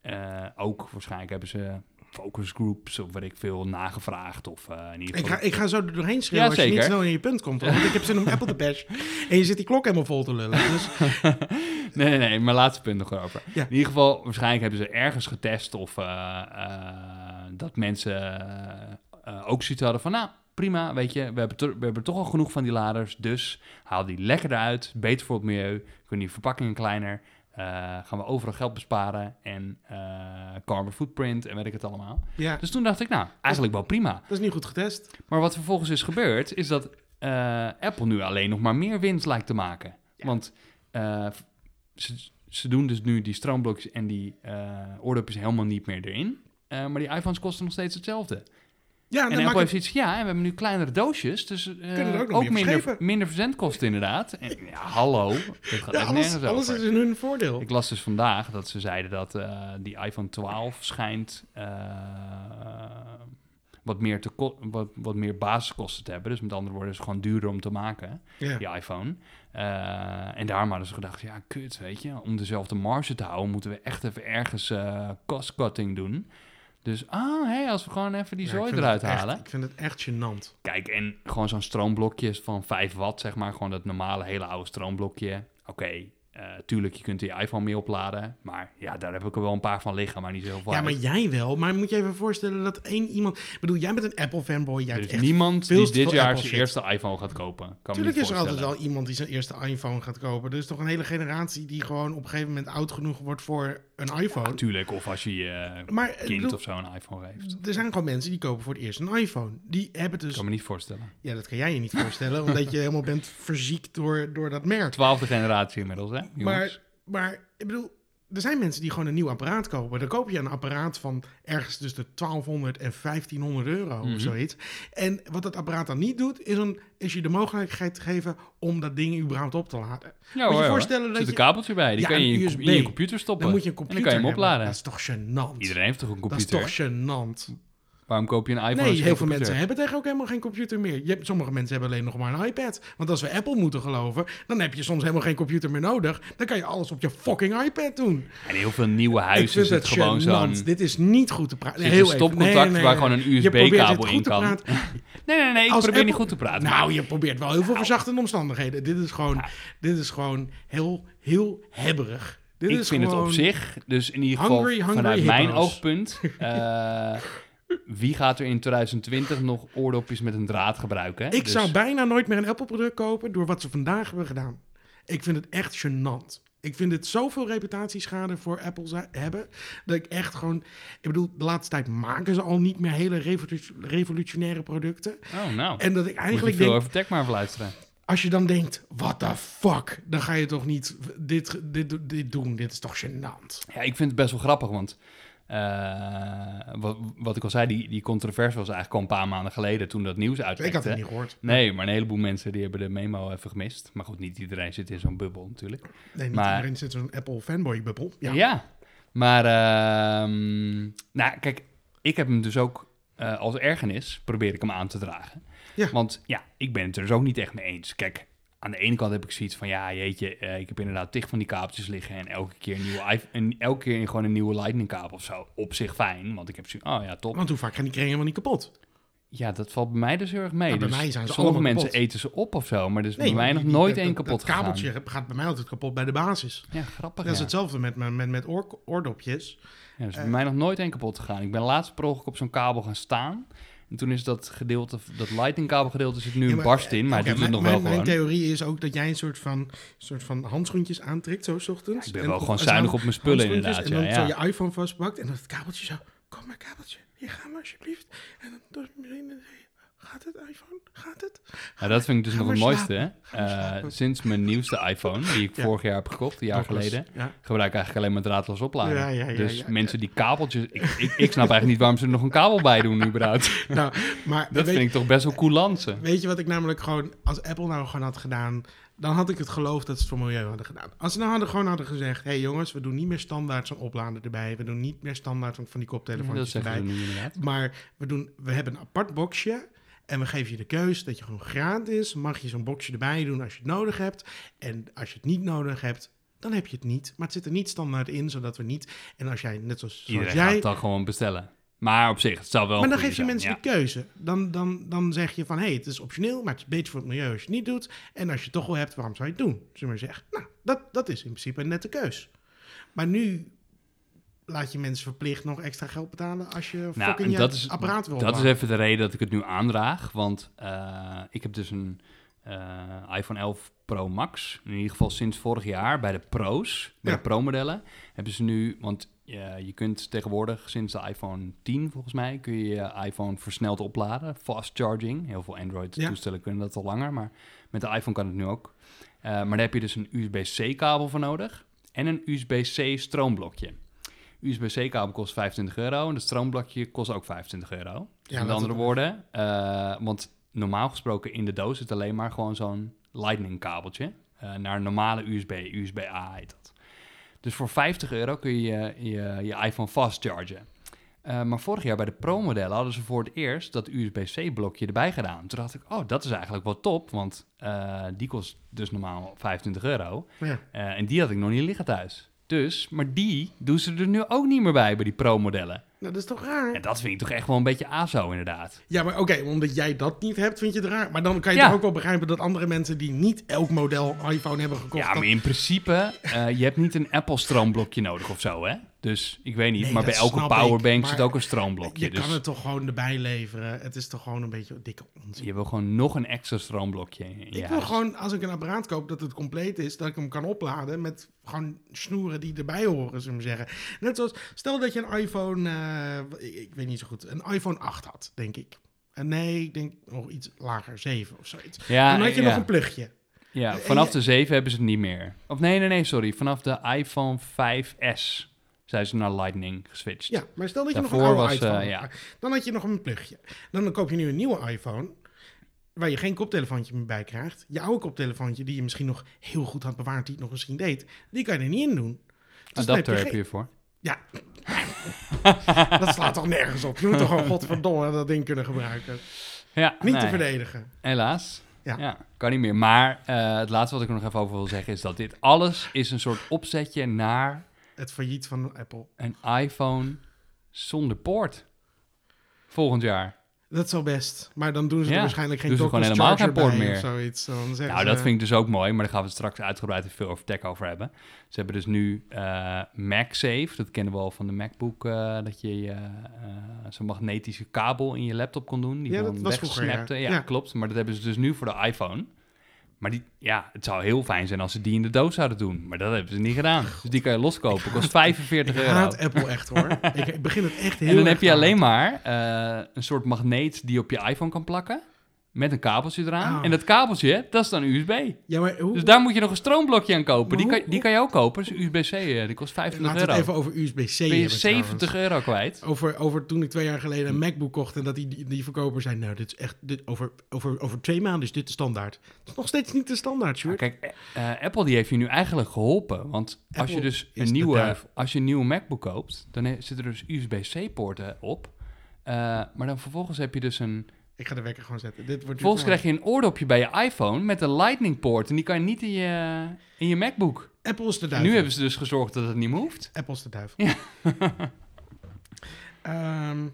Speaker 1: eh, ook waarschijnlijk hebben ze focus groups of wat ik veel nagevraagd of eh, in ieder
Speaker 2: Ik
Speaker 1: geval.
Speaker 2: ga, ik ga zo er doorheen schreeuwen
Speaker 1: Ja,
Speaker 2: als je niet snel in je punt komt. hoor. Want ik heb zin om Apple te bash. En je zit die klok helemaal vol te lullen. Dus
Speaker 1: Nee, nee, nee, mijn laatste punt nog erover.
Speaker 2: Ja.
Speaker 1: In ieder geval, waarschijnlijk hebben ze ergens getest of eh, eh, dat mensen eh, eh, ook zoiets hadden van, nou, prima, weet je, we hebben, to- we hebben toch al genoeg van die laders, dus haal die lekker eruit, beter voor het milieu, kunnen die verpakkingen kleiner, eh, gaan we overal geld besparen en eh carbon footprint en weet ik het allemaal.
Speaker 2: ja,
Speaker 1: Dus toen dacht ik, nou, eigenlijk wel prima.
Speaker 2: dat is niet goed getest.
Speaker 1: Maar wat vervolgens is gebeurd, is dat eh, Apple nu alleen nog maar meer winst lijkt te maken.
Speaker 2: Ja.
Speaker 1: Want ze, ze doen dus nu die stroomblokjes en die oordopjes helemaal niet meer erin. Maar die iPhones kosten nog steeds hetzelfde.
Speaker 2: Ja,
Speaker 1: en Apple heeft
Speaker 2: ik...
Speaker 1: zoiets ja, en we hebben nu kleinere doosjes, dus eh,
Speaker 2: ook
Speaker 1: minder, minder verzendkosten inderdaad. En, ja, hallo, dat gaat
Speaker 2: Ja,
Speaker 1: echt
Speaker 2: alles,
Speaker 1: nergens
Speaker 2: alles
Speaker 1: over.
Speaker 2: is in hun voordeel.
Speaker 1: Ik las dus vandaag dat ze zeiden dat eh, die iPhone 12 schijnt eh, wat, meer te wat, wat meer basiskosten te hebben. Dus met andere woorden, is het gewoon duurder om te maken, die iPhone. En daarom hadden ze gedacht, ja, kut, weet je. Om dezelfde marge te houden, moeten we echt even ergens cost-cutting doen. Dus, ah, hé, als we gewoon even die
Speaker 2: Ja,
Speaker 1: zooi eruit
Speaker 2: echt-
Speaker 1: halen.
Speaker 2: Ik vind het echt gênant.
Speaker 1: Kijk, en gewoon zo'n stroomblokje van 5 watt, zeg maar. Gewoon dat normale, hele oude stroomblokje. Oké, eh, tuurlijk, je kunt je iPhone mee opladen. Maar ja, daar heb ik er wel een paar van liggen, maar niet zo heel veel
Speaker 2: Ja, maar jij wel. Maar moet je even voorstellen dat één iemand... Ik bedoel, jij bent een Apple-fanboy. Jij
Speaker 1: Er is
Speaker 2: echt
Speaker 1: niemand die dit jaar zijn eerste iPhone gaat kopen. Kan niet
Speaker 2: is er altijd wel iemand die zijn eerste iPhone gaat kopen. Er is toch een hele generatie die gewoon op een gegeven moment oud genoeg wordt voor een iPhone.
Speaker 1: Natuurlijk, of als je je
Speaker 2: maar ik
Speaker 1: kind
Speaker 2: bedoel,
Speaker 1: of zo een iPhone geeft.
Speaker 2: er zijn gewoon mensen die kopen voor het eerst een iPhone. Die hebben dus...
Speaker 1: kan me niet voorstellen.
Speaker 2: Ja, dat kan jij je niet voorstellen, omdat je helemaal bent verziekt door, door dat merk.
Speaker 1: Twaalfde generatie inmiddels, hè? jongens?
Speaker 2: Maar, maar ik bedoel, er zijn mensen die gewoon een nieuw apparaat kopen. Dan koop je een apparaat van ergens tussen de 1200 en 1500 euro
Speaker 1: Mhm.
Speaker 2: of zoiets. En wat dat apparaat dan niet doet, is, een, is je de mogelijkheid geven om dat ding überhaupt op te laden.
Speaker 1: ja,
Speaker 2: je
Speaker 1: hoor,
Speaker 2: voorstellen
Speaker 1: hoor.
Speaker 2: dat
Speaker 1: Er zit
Speaker 2: je-
Speaker 1: een kabeltje bij. Die
Speaker 2: Ja,
Speaker 1: kan je in
Speaker 2: USB.
Speaker 1: in je computer stoppen.
Speaker 2: Dan moet je een
Speaker 1: en
Speaker 2: computer
Speaker 1: dan kan je hem
Speaker 2: hebben.
Speaker 1: opladen.
Speaker 2: Dat is toch gênant?
Speaker 1: Iedereen heeft toch een
Speaker 2: dat is
Speaker 1: computer?
Speaker 2: toch gênant?
Speaker 1: Waarom koop je een iPhone? als
Speaker 2: Nee,
Speaker 1: je
Speaker 2: heel veel
Speaker 1: computer
Speaker 2: mensen hebben tegen ook helemaal geen computer meer. Je hebt, sommige mensen hebben alleen nog maar een iPad. Want als we Apple moeten geloven, dan heb je soms helemaal geen computer meer nodig. Dan kan je alles op je fucking iPad doen.
Speaker 1: En heel veel nieuwe huizen zit
Speaker 2: het
Speaker 1: gewoon zo'n...
Speaker 2: Dit is niet goed te praten.
Speaker 1: Zit
Speaker 2: Nee,
Speaker 1: een
Speaker 2: heel
Speaker 1: stopcontact
Speaker 2: Nee, nee,
Speaker 1: waar gewoon een USB-kabel in kan. Nee, nee, nee. Ik
Speaker 2: Als
Speaker 1: probeer niet goed te praten.
Speaker 2: Nou, je probeert wel heel veel verzachtende omstandigheden. Dit is gewoon, dit is gewoon heel, heel hebberig. Dit
Speaker 1: ik
Speaker 2: is
Speaker 1: vind
Speaker 2: gewoon...
Speaker 1: het op zich, dus in ieder geval
Speaker 2: Hungry, hungry
Speaker 1: vanuit mijn oogpunt... eh, wie gaat er in 2020 nog oordopjes met een draad gebruiken? hè?
Speaker 2: Ik
Speaker 1: Dus-
Speaker 2: zou bijna nooit meer een Apple-product kopen door wat ze vandaag hebben gedaan. Ik vind het echt gênant. Ik vind het zoveel reputatieschade voor Apple hebben. Dat ik echt gewoon. Ik bedoel, de laatste tijd maken ze al niet meer hele revolu- revolutionaire producten.
Speaker 1: Oh, nou.
Speaker 2: En dat ik
Speaker 1: Moet je
Speaker 2: eigenlijk
Speaker 1: veel
Speaker 2: denk.
Speaker 1: over tech maar luisteren.
Speaker 2: Als je dan denkt: what the fuck? Dan ga je toch niet dit, dit, dit doen. Dit is toch gênant.
Speaker 1: Ja, ik vind het best wel grappig, want eh, wat, wat ik al zei, die, die controverse was eigenlijk al een paar maanden geleden toen dat nieuws
Speaker 2: Ik had het niet gehoord.
Speaker 1: Nee, maar een heleboel mensen die hebben de memo even gemist. Maar goed, niet iedereen zit in zo'n bubbel natuurlijk.
Speaker 2: Nee, niet
Speaker 1: Maar-
Speaker 2: iedereen zit zo'n Apple fanboy-bubbel. Ja.
Speaker 1: Ja, maar ehm, nou kijk, ik heb hem dus ook eh, als ergernis probeer ik hem aan te dragen.
Speaker 2: Ja.
Speaker 1: Want ja, ik ben het er dus ook niet echt mee eens. Kijk, aan de ene kant heb ik zoiets van, ja, jeetje, eh, ik heb inderdaad tig van die kabeltjes liggen en elke keer een nieuwe, en elke keer gewoon een nieuwe lightning kabel of zo. Op zich fijn, want ik heb zoiets, oh ja, top.
Speaker 2: Want hoe vaak gaan die kringen helemaal niet kapot?
Speaker 1: Ja, dat valt bij mij dus heel erg mee.
Speaker 2: Nou, bij
Speaker 1: dus
Speaker 2: mij zijn ze
Speaker 1: sommige
Speaker 2: allemaal
Speaker 1: mensen
Speaker 2: kapot.
Speaker 1: eten ze op of zo, maar dus bij
Speaker 2: Nee,
Speaker 1: mij nog
Speaker 2: die-
Speaker 1: nooit één kapot
Speaker 2: Dat kabeltje
Speaker 1: gegaan.
Speaker 2: gaat bij mij altijd kapot bij de basis.
Speaker 1: Ja, grappig.
Speaker 2: Dat is hetzelfde met, met, met, met oor, oordopjes.
Speaker 1: Ja, dus bij mij nog nooit één kapot gegaan. Ik ben laatst per ongeluk op zo'n kabel gaan staan. En toen is dat gedeelte, dat lightning kabel gedeelte zit nu
Speaker 2: Ja,
Speaker 1: een
Speaker 2: maar,
Speaker 1: barst in, maar
Speaker 2: Oké,
Speaker 1: hij doet het nog
Speaker 2: mijn,
Speaker 1: wel gewoon.
Speaker 2: Mijn theorie is ook dat jij een soort van, soort van handschoentjes aantrekt, zo 's ochtends.
Speaker 1: Ik ben
Speaker 2: En
Speaker 1: wel gewoon zuinig op mijn spullen inderdaad.
Speaker 2: En dan
Speaker 1: ja.
Speaker 2: zo je iPhone vastpakt en dan het kabeltje zo, kom maar kabeltje, hier gaan we alsjeblieft. En dan gaat het iPhone, gaat het?
Speaker 1: Ja, dat vind ik dus nog het mooiste. hè. Eh, sinds mijn nieuwste iPhone, die ik
Speaker 2: Ja.
Speaker 1: vorig jaar heb gekocht, een jaar geleden,
Speaker 2: Ja.
Speaker 1: gebruik ik eigenlijk alleen maar draadloos opladen.
Speaker 2: Ja,
Speaker 1: dus mensen die kabeltjes... Ik, ik, ik snap eigenlijk niet waarom ze er nog een kabel bij doen überhaupt.
Speaker 2: Nou, maar
Speaker 1: Dat
Speaker 2: weet,
Speaker 1: vind ik toch best wel coulantse.
Speaker 2: weet je wat ik namelijk gewoon, als Apple nou gewoon had gedaan, dan had ik het geloofd dat ze het voor milieu hadden gedaan. Als ze nou hadden gewoon hadden gezegd, hé hey jongens, we doen niet meer standaard zo'n oplader erbij, we doen niet meer standaard van, die koptelefoontjes
Speaker 1: zeggen
Speaker 2: erbij.
Speaker 1: inderdaad.
Speaker 2: Maar we, doen, we hebben een apart boxje. En we geven je de keus dat je gewoon gratis mag je zo'n boxje erbij doen als je het nodig hebt. En als je het niet nodig hebt, dan heb je het niet. Maar het zit er niet standaard in, zodat we niet... En als jij, net zoals, zoals
Speaker 1: Iedereen gaat
Speaker 2: jij...
Speaker 1: dan gewoon bestellen. Maar op zich, het zou wel
Speaker 2: Maar dan geef je mensen de keuze. Dan, dan, dan zeg je van, hé, hey, het is optioneel, maar het is beter voor het milieu als je het niet doet. En als je het toch wel hebt, waarom zou je het doen? Zullen we maar zeggen. Nou, dat, dat is in principe een nette keus. Maar nu laat je mensen verplicht nog extra geld betalen als je
Speaker 1: Nou,
Speaker 2: fucking je
Speaker 1: dat is-
Speaker 2: apparaat wil
Speaker 1: Dat is even de reden dat ik het nu aandraag. Want eh, ik heb dus een eh, iPhone 11 Pro Max. In ieder geval sinds vorig jaar bij de Pro's. Bij
Speaker 2: Ja.
Speaker 1: de Pro-modellen hebben ze nu... Want eh, je kunt tegenwoordig sinds de iPhone 10 volgens mij... kun je je iPhone versneld opladen. Fast charging. Heel veel Android-toestellen kunnen dat al langer. Maar met de iPhone kan het nu ook. Maar daar heb je dus een USB-C-kabel voor nodig. En een USB-C stroomblokje. USB-C-kabel kost 25 euro en het stroomblokje kost ook 25 euro. Dus
Speaker 2: Ja,
Speaker 1: met andere woorden, eh, want normaal gesproken in de doos zit alleen maar gewoon zo'n lightning kabeltje eh, naar een normale USB, USB-A heet dat. Dus voor 50 euro kun je je, je, je iPhone fast chargen. Eh, maar vorig jaar bij de Pro-modellen hadden ze voor het eerst dat USB-C-blokje erbij gedaan. Toen dacht ik, oh, dat is eigenlijk wel top, want die kost dus normaal 25 euro.
Speaker 2: Ja.
Speaker 1: En die had ik nog niet liggen thuis. Dus, maar die doen ze er nu ook niet meer bij, bij die Pro-modellen.
Speaker 2: Nou, dat is toch raar?
Speaker 1: En dat vind ik toch echt wel een beetje ASO, inderdaad.
Speaker 2: Ja, maar oké, omdat jij dat niet hebt, vind je het raar. Maar dan kan je
Speaker 1: Ja.
Speaker 2: toch ook wel begrijpen dat andere mensen die niet elk model iPhone hebben gekocht...
Speaker 1: Ja,
Speaker 2: dat-
Speaker 1: maar in principe, eh, je hebt niet een Apple-stroomblokje nodig of zo, hè? Dus ik weet niet,
Speaker 2: Nee,
Speaker 1: maar bij elke powerbank zit ook een stroomblokje.
Speaker 2: Je
Speaker 1: Dus
Speaker 2: kan het toch gewoon erbij leveren. Het is toch gewoon een beetje dikke onzin.
Speaker 1: je wil gewoon nog een extra stroomblokje
Speaker 2: ik wil gewoon, als ik een apparaat koop, dat het compleet is. Dat ik hem kan opladen met gewoon snoeren die erbij horen, zullen we zeggen. Net zoals, stel dat je een iPhone, eh, ik, ik weet niet zo goed, een iPhone 8 had, denk ik. En nee, ik denk nog iets lager, 7 of zoiets.
Speaker 1: Ja,
Speaker 2: dan had je
Speaker 1: ja.
Speaker 2: nog een plugje.
Speaker 1: Ja, vanaf de 7 hebben ze het niet meer. Of nee, nee, nee, sorry. Vanaf de iPhone 5S zijn ze naar Lightning geswitcht.
Speaker 2: Ja, maar stel dat je nog een oude
Speaker 1: was,
Speaker 2: iPhone
Speaker 1: ja.
Speaker 2: Dan had je nog een plugje. Dan koop je nu een nieuwe iPhone, waar je geen koptelefoontje meer bij krijgt. Je oude koptelefoontje, die je misschien nog heel goed had bewaard, die het nog misschien deed, die kan je er niet in doen. Dus
Speaker 1: Adapter
Speaker 2: je
Speaker 1: heb je ervoor.
Speaker 2: Ja. dat slaat toch nergens op. Je moet toch gewoon godverdomme dat ding kunnen gebruiken.
Speaker 1: Ja,
Speaker 2: Niet te verdedigen.
Speaker 1: Helaas.
Speaker 2: Ja.
Speaker 1: Ja. kan niet meer. Maar eh, het laatste wat ik er nog even over wil zeggen is dat dit alles is een soort opzetje naar
Speaker 2: Het failliet van Apple.
Speaker 1: een iPhone zonder poort. Volgend jaar.
Speaker 2: Dat wel best. Maar dan doen ze
Speaker 1: Ja,
Speaker 2: er waarschijnlijk geen
Speaker 1: ze gewoon helemaal geen poort meer.
Speaker 2: of zoiets. Dan
Speaker 1: Nou,
Speaker 2: ze,
Speaker 1: dat vind ik dus ook mooi, maar daar gaan we het straks uitgebreid veel over tech over hebben. Ze hebben dus nu eh, MagSafe, dat kennen we al van de MacBook, eh, dat je eh, zo'n magnetische kabel in je laptop kon doen, die
Speaker 2: Ja, dat was vroeger. Ja.
Speaker 1: Ja. klopt, maar dat hebben ze dus nu voor de iPhone. Maar die, ja, het zou heel fijn zijn als ze die in de doos zouden doen, maar dat hebben ze niet gedaan. Dus die kan je loskopen, kost 45
Speaker 2: Ik
Speaker 1: euro.
Speaker 2: haat Apple echt hoor. ik, ik begin het echt heel
Speaker 1: En dan heb je alleen maar eh, een soort magneet die je op je iPhone kan plakken. Met een kabeltje eraan.
Speaker 2: Oh.
Speaker 1: En dat kabeltje, dat is dan USB.
Speaker 2: Ja, maar hoe...
Speaker 1: Dus daar moet je nog een troomblokje aan kopen. Die kan, die kan je ook kopen. Dus USB-C, eh, die kost 25
Speaker 2: Laten we
Speaker 1: euro.
Speaker 2: het even over USB-C
Speaker 1: ben je
Speaker 2: hebben
Speaker 1: 70
Speaker 2: trouwens.
Speaker 1: euro kwijt.
Speaker 2: Over, over toen ik twee jaar geleden een MacBook kocht en dat die, die, verkoper zei, nou, dit is echt, dit, over, over, over twee maanden is dit de standaard. Dat is nog steeds niet de standaard, Sjoerd.
Speaker 1: kijk, eh, Apple die heeft je nu eigenlijk geholpen. Want als je dus een nieuwe, als je een nieuwe MacBook koopt, dan zitten er dus USB-C-poorten op. Eh, maar dan vervolgens heb je dus een...
Speaker 2: Ik ga de wekker gewoon zetten. Dit wordt
Speaker 1: Vervolgens krijg je een oordopje bij je iPhone met een Lightning-poort. En die kan je niet in je, in je MacBook.
Speaker 2: Apple is de
Speaker 1: En
Speaker 2: duivel.
Speaker 1: nu hebben ze dus gezorgd dat het niet meer hoeft.
Speaker 2: Apple is de duivel.
Speaker 1: Ja.
Speaker 2: Ehm,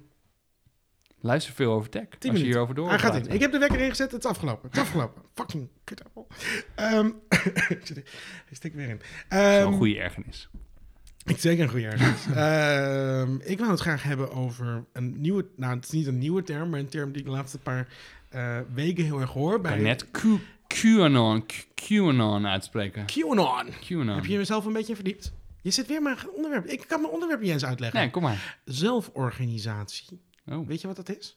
Speaker 1: Luister veel over tech. als je
Speaker 2: minuten.
Speaker 1: hierover door
Speaker 2: hij gaat in. Ik heb de wekker ingezet, het is afgelopen. Het is afgelopen. Fucking kut Apple. Ehm ik stik weer in. Ehm,
Speaker 1: een goede ergernis.
Speaker 2: Ik zeker een goede ergens. Ehm, ik wou het graag hebben over een nieuwe... Nou, het is niet een nieuwe term, maar een term die ik de laatste paar eh, weken heel erg hoor. Bij
Speaker 1: net Q, QAnon, QAnon uitspreken.
Speaker 2: QAnon.
Speaker 1: QAnon.
Speaker 2: Heb je jezelf een beetje verdiept? Je zit weer maar een onderwerp. Ik kan mijn onderwerp niet eens uitleggen.
Speaker 1: Nee, kom maar.
Speaker 2: Zelforganisatie.
Speaker 1: Oh.
Speaker 2: Weet je wat dat is?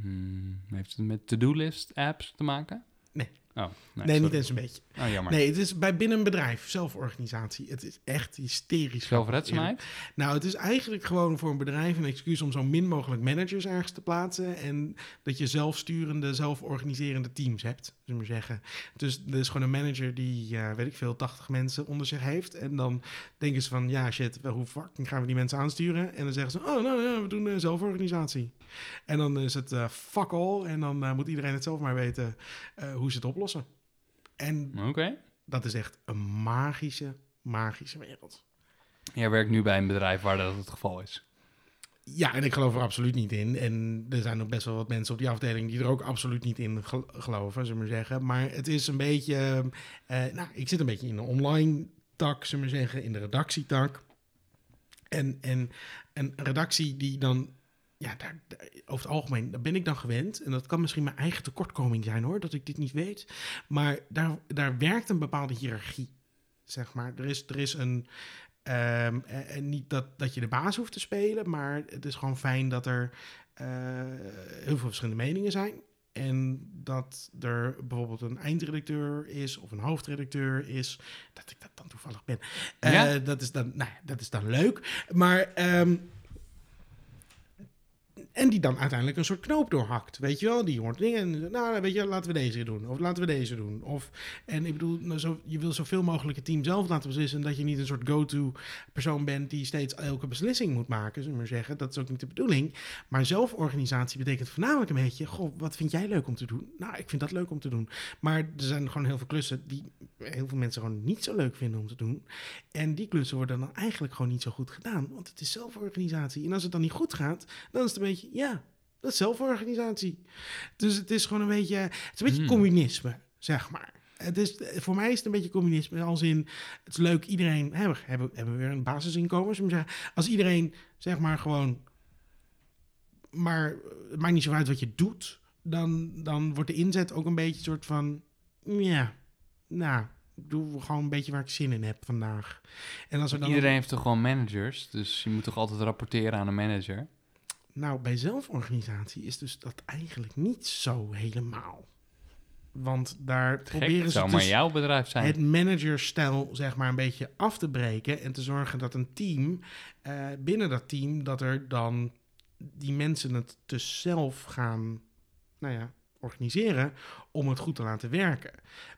Speaker 1: Hmm, heeft het met to-do-list apps te maken?
Speaker 2: Nee.
Speaker 1: Oh, nee,
Speaker 2: Nee, niet eens een beetje.
Speaker 1: Oh, jammer.
Speaker 2: Nee, het is bij binnen een bedrijf, zelforganisatie. Het is echt hysterisch.
Speaker 1: Zelfredzaamheid?
Speaker 2: Nou, het is eigenlijk gewoon voor een bedrijf een excuus om zo min mogelijk managers ergens te plaatsen. En dat je zelfsturende, zelforganiserende teams hebt, zullen we zeggen. Dus er is gewoon een manager die, weet ik veel, 80 mensen onder zich heeft. En dan denken ze van, ja shit, wel, hoe fucking gaan we die mensen aansturen? En dan zeggen ze, oh nou ja, we doen eh, zelforganisatie. En dan is het eh, fuck all. En dan eh, moet iedereen het zelf maar weten eh, hoe ze het oplossen. En
Speaker 1: Oké.
Speaker 2: dat is echt een magische, magische wereld.
Speaker 1: Jij werkt nu bij een bedrijf waar dat het geval is.
Speaker 2: Ja, en ik geloof er absoluut niet in. En er zijn ook best wel wat mensen op die afdeling die er ook absoluut niet in gel- geloven, zullen we zeggen. Maar het is een beetje. eh, nou, ik zit een beetje in de online tak, zullen we zeggen, in de redactietak. En, en een redactie die dan. Ja, daar- over het algemeen, daar ben ik dan gewend. En dat kan misschien mijn eigen tekortkoming zijn hoor, dat ik dit niet weet. Maar daar, daar werkt een bepaalde hiërarchie, zeg maar. Er is, er is een. Ehm, en niet dat, dat je de baas hoeft te spelen, maar het is gewoon fijn dat er eh, heel veel verschillende meningen zijn. En dat er bijvoorbeeld een eindredacteur is of een hoofdredacteur is. Dat ik dat dan toevallig ben. Eh,
Speaker 1: Ja?
Speaker 2: dat, is dan, nou, dat is dan leuk. Maar ehm, en die dan uiteindelijk een soort knoop doorhakt. Weet je wel, die hoort dingen. En, nou, weet je, laten we deze doen. Of laten we deze doen. Of, en ik bedoel, nou, zo, je wil zoveel mogelijk het team zelf laten beslissen. Dat je niet een soort go-to persoon bent die steeds elke beslissing moet maken. Zullen we maar zeggen. Dat is ook niet de bedoeling. Maar zelforganisatie betekent voornamelijk een beetje. Goh, wat vind jij leuk om te doen? Nou, ik vind dat leuk om te doen. Maar er zijn gewoon heel veel klussen die heel veel mensen gewoon niet zo leuk vinden om te doen. En die klussen worden dan eigenlijk gewoon niet zo goed gedaan. Want het is zelforganisatie. En als het dan niet goed gaat, dan is het een beetje, ja, dat is zelforganisatie. Dus het is gewoon een beetje, het is een beetje
Speaker 1: Hmm.
Speaker 2: communisme, zeg maar. Het is, voor mij is het een beetje communisme. Als in, het is leuk, iedereen, hebben, hebben, hebben we weer een basisinkomen. Als iedereen, zeg maar, gewoon, maar het maakt niet zo uit wat je doet, dan, dan wordt de inzet ook een beetje een soort van, ja, nou, ik doe gewoon een beetje waar ik zin in heb vandaag. En als er dan
Speaker 1: Iedereen heeft toch gewoon managers, dus je moet toch altijd rapporteren aan een manager?
Speaker 2: Nou, bij zelforganisatie is dus dat eigenlijk niet zo helemaal. Want daar
Speaker 1: Gek,
Speaker 2: proberen
Speaker 1: het
Speaker 2: ze
Speaker 1: zou maar
Speaker 2: dus
Speaker 1: jouw bedrijf zijn.
Speaker 2: het managerstijl zeg maar een beetje af te breken en te zorgen dat een team eh, binnen dat team dat er dan die mensen het dus zelf gaan, nou ja, organiseren om het goed te laten werken.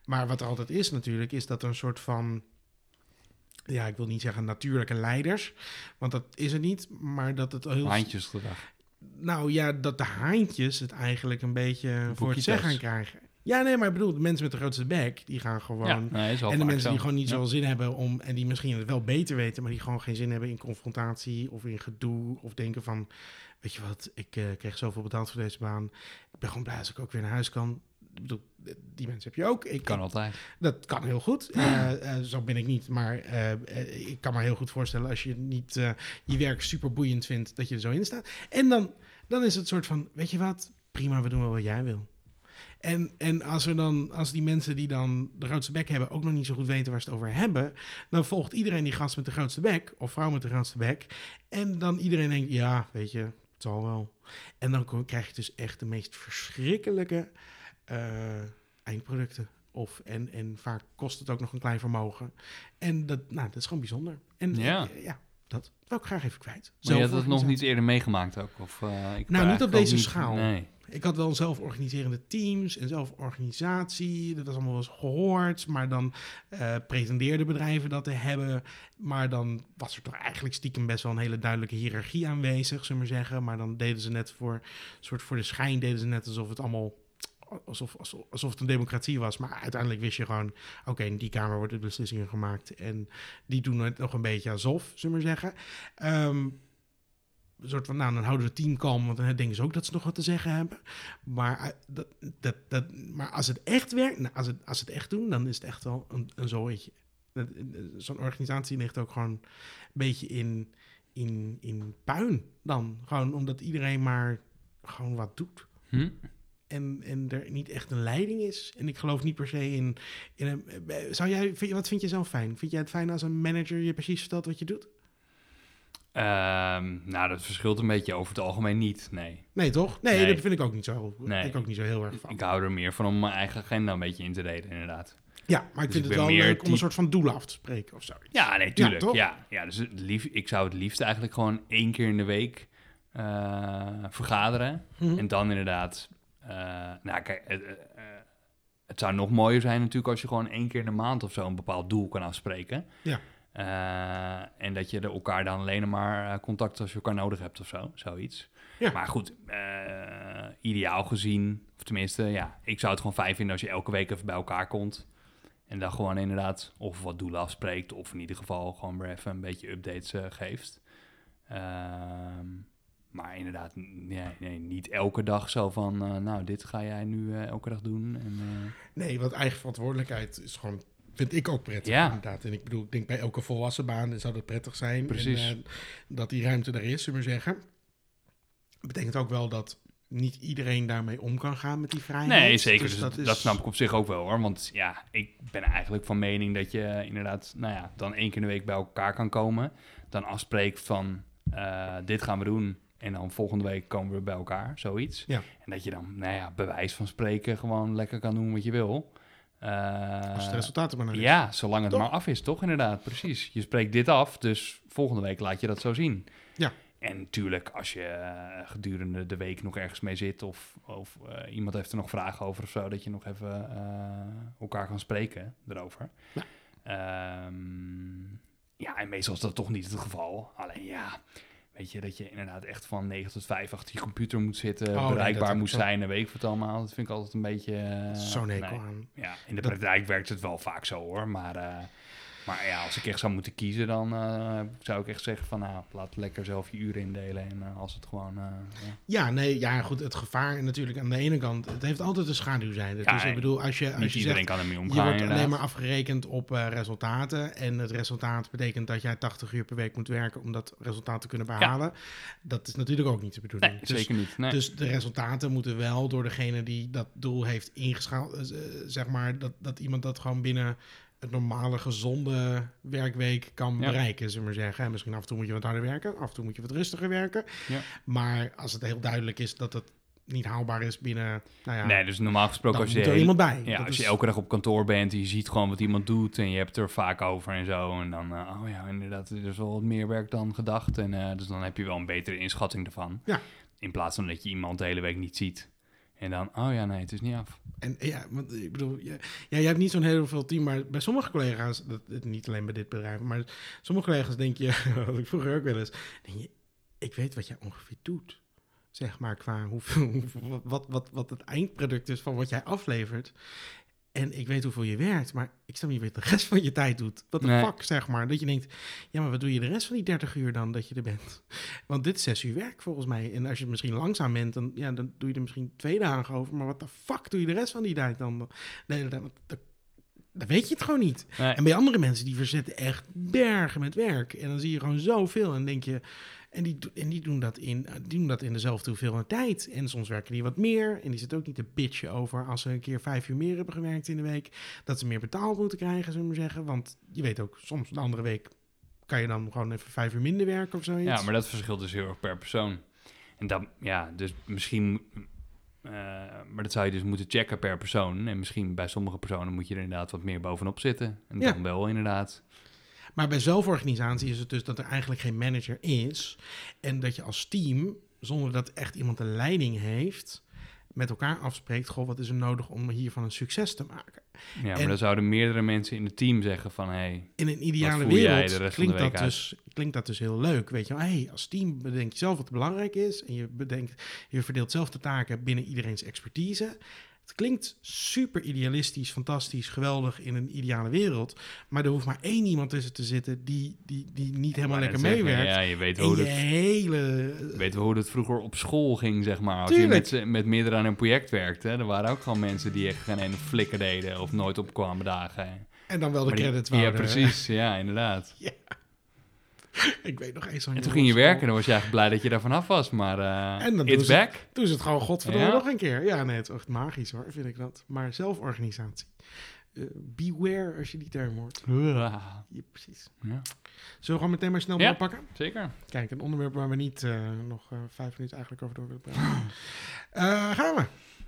Speaker 2: Maar wat er altijd is natuurlijk, is dat er een soort van ja, ik wil niet zeggen natuurlijke leiders, want dat is het niet, maar dat het heel
Speaker 1: Handjesgedrag.
Speaker 2: nou ja, dat de haantjes het eigenlijk een beetje voor het zeggen krijgen. Ja, nee, maar ik bedoel, de mensen met de grootste bek, die gaan gewoon...
Speaker 1: Ja, nee,
Speaker 2: en de mensen die gewoon niet
Speaker 1: Ja.
Speaker 2: zoveel zin hebben om... en die misschien het wel beter weten... maar die gewoon geen zin hebben in confrontatie of in gedoe... of denken van, weet je wat, ik eh, kreeg zoveel betaald voor deze baan. Ik ben gewoon blij als ik ook weer naar huis kan. Ik bedoel, die mensen heb je ook. Ik,
Speaker 1: Kan altijd.
Speaker 2: dat kan heel goed. Eh, eh, zo ben ik niet. Maar eh, ik kan me heel goed voorstellen als je niet je werk super boeiend vindt, dat je er zo in staat. En dan, dan is het soort van, weet je wat, prima, we doen wel wat jij wil. En, en als, er dan, als die mensen die dan de grootste bek hebben ook nog niet zo goed weten waar ze het over hebben, dan volgt iedereen die gast met de grootste bek of vrouw met de grootste bek. En dan iedereen denkt, ja, weet je, het zal wel. En dan krijg je dus echt de meest verschrikkelijke eindproducten. Of, en, en vaak kost het ook nog een klein vermogen. En dat, nou, dat is gewoon bijzonder. En
Speaker 1: Ja.
Speaker 2: eh, ja, dat wil ik graag even kwijt.
Speaker 1: Maar je had het nog niet eerder meegemaakt ook? Of, eh, ik
Speaker 2: Nou, niet op deze
Speaker 1: niet.
Speaker 2: schaal.
Speaker 1: Nee.
Speaker 2: Ik had wel zelforganiserende teams en zelforganisatie. Dat was allemaal wel eens gehoord. Maar dan eh, pretendeerden bedrijven dat te hebben. Maar dan was er toch eigenlijk stiekem best wel een hele duidelijke hiërarchie aanwezig, zullen we maar zeggen. Maar dan deden ze net voor, soort voor de schijn, deden ze net alsof het allemaal. Alsof, alsof, alsof het een democratie was. Maar uiteindelijk wist je gewoon... oké, in die kamer worden de beslissingen gemaakt. En die doen het nog een beetje alsof, zullen we maar zeggen. Ehm, een soort van, nou, dan houden we het team kalm, want dan denken ze ook dat ze nog wat te zeggen hebben. Maar, eh, dat, dat, dat, maar als het echt werkt, nou, als, het, als het echt doen, dan is het echt wel een, een eh, Zo'n organisatie ligt ook gewoon een beetje in, in, in puin dan. Gewoon omdat iedereen maar gewoon wat doet.
Speaker 1: Hm?
Speaker 2: En, en er niet echt een leiding is. En ik geloof niet per se in, in een... eh, Zou jij, vind wat vind je zelf fijn? Vind jij het fijn als een manager je precies vertelt wat je doet?
Speaker 1: Ehm, nou, dat verschilt een beetje over het algemeen niet. Nee.
Speaker 2: Nee, toch? Nee,
Speaker 1: Nee.
Speaker 2: dat vind ik ook niet zo.
Speaker 1: Nee.
Speaker 2: Ik ook niet zo heel erg van.
Speaker 1: Ik hou er meer van om mijn eigen agenda een beetje in te delen, inderdaad.
Speaker 2: Ja, maar ik
Speaker 1: Dus
Speaker 2: vind
Speaker 1: ik
Speaker 2: het wel
Speaker 1: meer
Speaker 2: leuk om een soort van doel af te spreken of zoiets.
Speaker 1: Ja, nee, tuurlijk. Ja, ja, dus het lief, ik zou het liefst eigenlijk gewoon één keer in de week eh, vergaderen.
Speaker 2: Mhm.
Speaker 1: En dan inderdaad... eh, nou, kijk, het, eh, eh, het zou nog mooier zijn natuurlijk als je gewoon één keer in de maand of zo een bepaald doel kan afspreken.
Speaker 2: Ja.
Speaker 1: En dat je er elkaar dan alleen maar contact als je elkaar nodig hebt of zo, zoiets.
Speaker 2: Ja.
Speaker 1: Maar goed, ideaal gezien, of tenminste, ja, ik zou het gewoon fijn vinden als je elke week even bij elkaar komt. En dan gewoon inderdaad of wat doelen afspreekt, of in ieder geval gewoon weer even een beetje updates geeft. Ehm, maar inderdaad, nee, nee, niet elke dag zo van, eh, nou, dit ga jij nu eh, elke dag doen. En, eh,
Speaker 2: Nee, want eigen verantwoordelijkheid is gewoon, vind ik ook prettig
Speaker 1: Ja.
Speaker 2: inderdaad. En ik bedoel, ik denk bij elke volwassen baan zou dat prettig zijn.
Speaker 1: Precies.
Speaker 2: En, dat die ruimte er is, zullen we zeggen. Betekent ook wel dat niet iedereen daarmee om kan gaan met die vrijheid.
Speaker 1: Nee, zeker.
Speaker 2: Dus
Speaker 1: Dus
Speaker 2: dat
Speaker 1: snap ik op zich ook wel hoor. Want ja, ik ben eigenlijk van mening dat je inderdaad, nou ja, dan één keer in de week bij elkaar kan komen. Dan afspreekt van dit gaan we doen. En dan volgende week komen we bij elkaar, zoiets.
Speaker 2: Ja.
Speaker 1: En dat je dan, nou ja, bewijs van spreken gewoon lekker kan doen wat je wil. Eh,
Speaker 2: Als het resultaat er maar naar is.
Speaker 1: ja, zolang het
Speaker 2: Toch?
Speaker 1: maar af is, toch inderdaad, precies. Je spreekt dit af, dus volgende week laat je dat zo zien.
Speaker 2: Ja.
Speaker 1: En natuurlijk, als je eh, gedurende de week nog ergens mee zit of, of eh, iemand heeft er nog vragen over of zo, dat je nog even elkaar kan spreken erover.
Speaker 2: Ja.
Speaker 1: Ehm, ja, en meestal is dat toch niet het geval. Alleen ja, weet je, dat je inderdaad echt van 9 tot 5 achter je computer moet zitten,
Speaker 2: Oh,
Speaker 1: bereikbaar moet
Speaker 2: zo-
Speaker 1: zijn en weet ik wat allemaal. Dat vind ik altijd een beetje... eh,
Speaker 2: Zo'n
Speaker 1: nee. Ja, in de
Speaker 2: Dat-
Speaker 1: praktijk werkt het wel vaak zo hoor, maar... eh, maar ja, als ik echt zou moeten kiezen, dan eh, zou ik echt zeggen van... Nou, laat lekker zelf je uren indelen. En eh, als het gewoon... eh, ja.
Speaker 2: Ja, nee, ja, goed. Het gevaar natuurlijk aan de ene kant. Het heeft altijd een schaduwzijde.
Speaker 1: Ja,
Speaker 2: dus ik bedoel, als je, als
Speaker 1: Niet
Speaker 2: je
Speaker 1: iedereen
Speaker 2: zegt.
Speaker 1: kan ermee
Speaker 2: Je
Speaker 1: omgaan
Speaker 2: wordt alleen maar afgerekend op resultaten. En het resultaat betekent dat jij 80 uur per week moet werken om dat resultaat te kunnen behalen. Dat is natuurlijk ook niet de bedoeling.
Speaker 1: Nee,
Speaker 2: Dus-
Speaker 1: zeker niet. Nee.
Speaker 2: Dus de resultaten moeten wel door degene die dat doel heeft ingeschaald. zeg maar dat, dat iemand dat gewoon binnen het normale, gezonde werkweek kan
Speaker 1: Ja.
Speaker 2: bereiken, zullen we maar zeggen. En misschien af en toe moet je wat harder werken, af en toe moet je wat rustiger werken.
Speaker 1: Ja.
Speaker 2: Maar als het heel duidelijk is dat het niet haalbaar is binnen. Nou ja,
Speaker 1: nee, dus normaal gesproken als je...
Speaker 2: er iemand bij.
Speaker 1: Ja,
Speaker 2: Dat
Speaker 1: als je elke dag op kantoor bent en je ziet gewoon wat iemand doet en je hebt er vaak over en zo. En dan, eh, oh ja, inderdaad, er is wel wat meer werk dan gedacht. En eh, dus dan heb je wel een betere inschatting ervan.
Speaker 2: Ja.
Speaker 1: In plaats van dat je iemand de hele week niet ziet. En dan, oh ja, nee, het is niet af.
Speaker 2: En ja, want ik bedoel, ja, je hebt niet zo'n heel veel team, maar bij sommige collega's, dat, niet alleen bij dit bedrijf, maar sommige collega's denk je, wat ik vroeger ook wel eens, denk je, ik weet wat jij ongeveer doet. Zeg maar qua hoeveel- wat, wat, wat het eindproduct is van wat jij aflevert. En ik weet hoeveel je werkt, maar ik snap niet wat de rest van je tijd doet. Wat de
Speaker 1: Nee.
Speaker 2: fuck, zeg maar. Dat je denkt, ja, maar wat doe je de rest van die 30 uur dan dat je er bent? Want dit is zes uur werk volgens mij. En als je misschien langzaam bent, dan, ja, dan doe je er misschien twee dagen over. Maar wat de fuck doe je de rest van die tijd dan? Nee, dat, dat, dat weet je het gewoon niet.
Speaker 1: Nee.
Speaker 2: En bij andere mensen, die verzetten echt bergen met werk. En dan zie je gewoon zoveel en dan denk je... En die, en die, doen dat in, die doen dat in dezelfde hoeveelheid tijd. En soms werken die wat meer. En die zitten ook niet te bitchen over als ze een keer vijf uur meer hebben gewerkt in de week. Dat ze meer betaald moeten krijgen, zullen we maar zeggen. Want je weet ook, soms de andere week kan je dan gewoon even vijf uur minder werken of zoiets.
Speaker 1: Ja, maar dat verschilt dus heel erg per persoon. En dan, ja, dus misschien... eh, maar dat zou je dus moeten checken per persoon. En misschien bij sommige personen moet je er inderdaad wat meer bovenop zitten. En
Speaker 2: Ja.
Speaker 1: dan wel inderdaad.
Speaker 2: Maar bij zelforganisatie is het dus dat er eigenlijk geen manager is. En dat je als team, zonder dat echt iemand de leiding heeft, met elkaar afspreekt: Goh, wat is er nodig om hiervan een succes te maken?
Speaker 1: Ja, maar dan zouden meerdere mensen in het team zeggen van... Hey,
Speaker 2: In een ideale wereld klinkt, dat dus, klinkt dat dus heel leuk. Weet je wel, hey, als team bedenk je zelf wat belangrijk is. En je, bedenkt, je verdeelt zelf de taken binnen iedereen's expertise. Het klinkt super idealistisch, fantastisch, geweldig in een ideale wereld. Maar er hoeft maar één iemand tussen te zitten die, die, die niet helemaal lekker
Speaker 1: zeggen,
Speaker 2: meewerkt.
Speaker 1: Ja, je weet hoe het...
Speaker 2: hele...
Speaker 1: Weet hoe het vroeger op school ging, zeg maar. Als
Speaker 2: Tuurlijk.
Speaker 1: je met, met meerdere aan een project werkte, er waren ook gewoon mensen die echt geen ene flikker deden of nooit opkwamen dagen.
Speaker 2: En dan wel de
Speaker 1: Maar die-
Speaker 2: credits
Speaker 1: Ja, precies. Ja, inderdaad.
Speaker 2: Ik weet nog eens
Speaker 1: En toen ging je werken en dan was je eigenlijk blij dat je daar vanaf was. Maar
Speaker 2: En dan doen
Speaker 1: it's back.
Speaker 2: Toen is het gewoon godverdomme
Speaker 1: Ja.
Speaker 2: nog een keer. Ja, nee, het is echt magisch hoor, vind ik dat. Maar zelforganisatie. Eh, beware als je die term hoort.
Speaker 1: Ja,
Speaker 2: Ja, precies.
Speaker 1: Ja,
Speaker 2: Zullen we gewoon meteen maar snel
Speaker 1: Ja.
Speaker 2: doorpakken?
Speaker 1: zeker.
Speaker 2: Kijk, een onderwerp waar we niet eh, nog vijf minuten eigenlijk over door willen praten. Gaan we.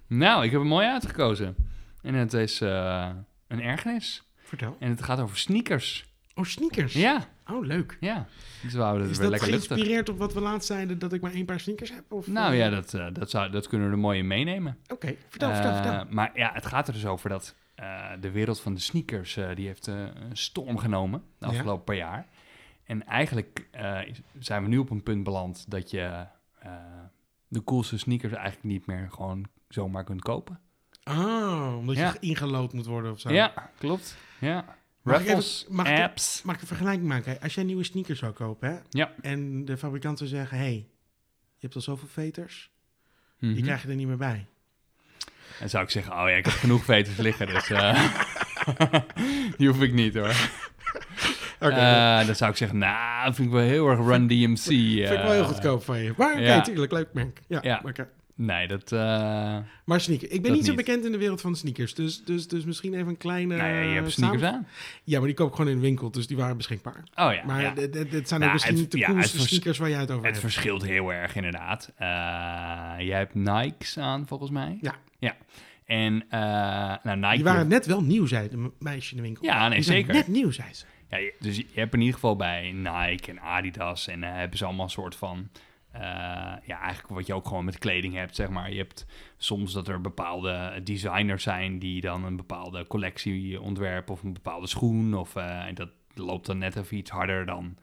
Speaker 1: Nou, ik heb hem mooi uitgekozen. En het is een ergernis.
Speaker 2: Vertel.
Speaker 1: En het gaat over sneakers.
Speaker 2: Oh, sneakers.
Speaker 1: Ja,
Speaker 2: Oh, leuk.
Speaker 1: ja. Dus we houden het
Speaker 2: Is
Speaker 1: weer
Speaker 2: dat
Speaker 1: lekker luchtig.
Speaker 2: geïnspireerd op wat we laatst zeiden, dat ik maar één paar sneakers heb? Of,
Speaker 1: Nou
Speaker 2: eh,
Speaker 1: ja, dat, eh, dat, zou, dat kunnen we er mooi in meenemen.
Speaker 2: Oké, vertel, vertel,
Speaker 1: Eh,
Speaker 2: vertel.
Speaker 1: Maar ja, het gaat er dus over dat de wereld van de sneakers, die heeft een storm genomen de
Speaker 2: Ja.
Speaker 1: afgelopen paar jaar. En eigenlijk zijn we nu op een punt beland dat je de coolste sneakers eigenlijk niet meer gewoon zomaar kunt kopen.
Speaker 2: Oh, omdat
Speaker 1: Ja.
Speaker 2: je ingelood moet worden of zo.
Speaker 1: Ja, klopt. Ja.
Speaker 2: Mag ik
Speaker 1: Raffles,
Speaker 2: even- mag ik-
Speaker 1: apps.
Speaker 2: Mag ik een vergelijking maken? Als jij nieuwe sneakers zou kopen, hè?
Speaker 1: Ja.
Speaker 2: En de fabrikant zou zeggen, hey, je hebt al zoveel veters,
Speaker 1: Mhm.
Speaker 2: die krijg je er niet meer bij.
Speaker 1: Dan zou ik zeggen, oh ja, ik heb genoeg veters liggen, dus eh, die hoef ik niet hoor.
Speaker 2: Oké,
Speaker 1: Eh, dan zou ik zeggen, nou, dat vind ik wel heel erg Run DMC.
Speaker 2: vind ik wel heel
Speaker 1: eh,
Speaker 2: goedkoop van je. Maar oké,
Speaker 1: ja.
Speaker 2: tuurlijk, leuk merk. Ja,
Speaker 1: Ja.
Speaker 2: oké.
Speaker 1: Nee, dat... eh,
Speaker 2: Maar sneakers. Ik ben niet zo bekend in de wereld van sneakers. Dus, dus, dus misschien even een kleine...
Speaker 1: nou ja, je hebt sneakers
Speaker 2: samen-
Speaker 1: aan.
Speaker 2: Ja, maar die koop ik gewoon in de winkel, dus die waren beschikbaar.
Speaker 1: Oh ja,
Speaker 2: maar
Speaker 1: ja.
Speaker 2: zijn
Speaker 1: Nou,
Speaker 2: ook misschien
Speaker 1: het-
Speaker 2: niet de
Speaker 1: ja,
Speaker 2: coolste
Speaker 1: het
Speaker 2: sneakers waar jij het over
Speaker 1: Het
Speaker 2: hebt.
Speaker 1: verschilt heel erg inderdaad. Eh, jij hebt Nikes aan volgens mij.
Speaker 2: Ja.
Speaker 1: Ja. En eh nou, Nike...
Speaker 2: Die waren net wel nieuw, zei de me- meisje in de winkel.
Speaker 1: Ja, nee,
Speaker 2: Die
Speaker 1: zeker.
Speaker 2: net nieuw, zei ze.
Speaker 1: Ja, dus je hebt in ieder geval bij Nike en Adidas en hebben ze allemaal een soort van... eh, ja, eigenlijk wat je ook gewoon met kleding hebt, zeg maar. Je hebt soms dat er bepaalde designers zijn die dan een bepaalde collectie ontwerpen of een bepaalde schoen. Of eh, en dat loopt dan net even iets harder dan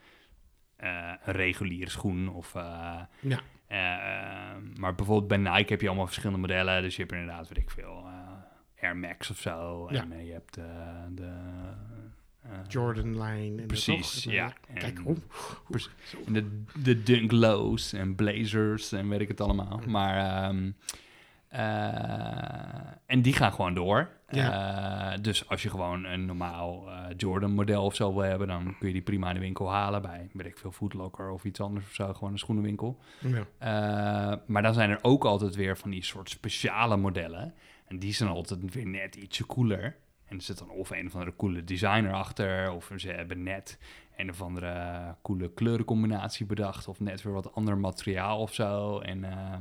Speaker 1: eh, een reguliere schoen. Of,
Speaker 2: Ja.
Speaker 1: eh, maar bijvoorbeeld bij Nike heb je allemaal verschillende modellen. Dus je hebt inderdaad, weet ik veel, Air Max of zo.
Speaker 2: Ja.
Speaker 1: En je hebt de... eh,
Speaker 2: Jordan Line. En
Speaker 1: Precies, ja.
Speaker 2: Kijk,
Speaker 1: En-. En de, de Dunk Lows en Blazers en weet ik het allemaal. Maar, ehm, eh, en die gaan gewoon door. Eh, dus als je gewoon een normaal eh, Jordan model of zo wil hebben, dan kun je die prima in de winkel halen bij, weet ik veel, Footlocker of iets anders of zo. Gewoon een schoenenwinkel.
Speaker 2: ja.
Speaker 1: Eh, maar dan zijn er ook altijd weer van die soort speciale modellen. En die zijn altijd weer net ietsje cooler. En er zit dan of een of andere coole designer achter, of ze hebben net een of andere coole kleurencombinatie bedacht, of net weer wat ander materiaal of zo. En, eh,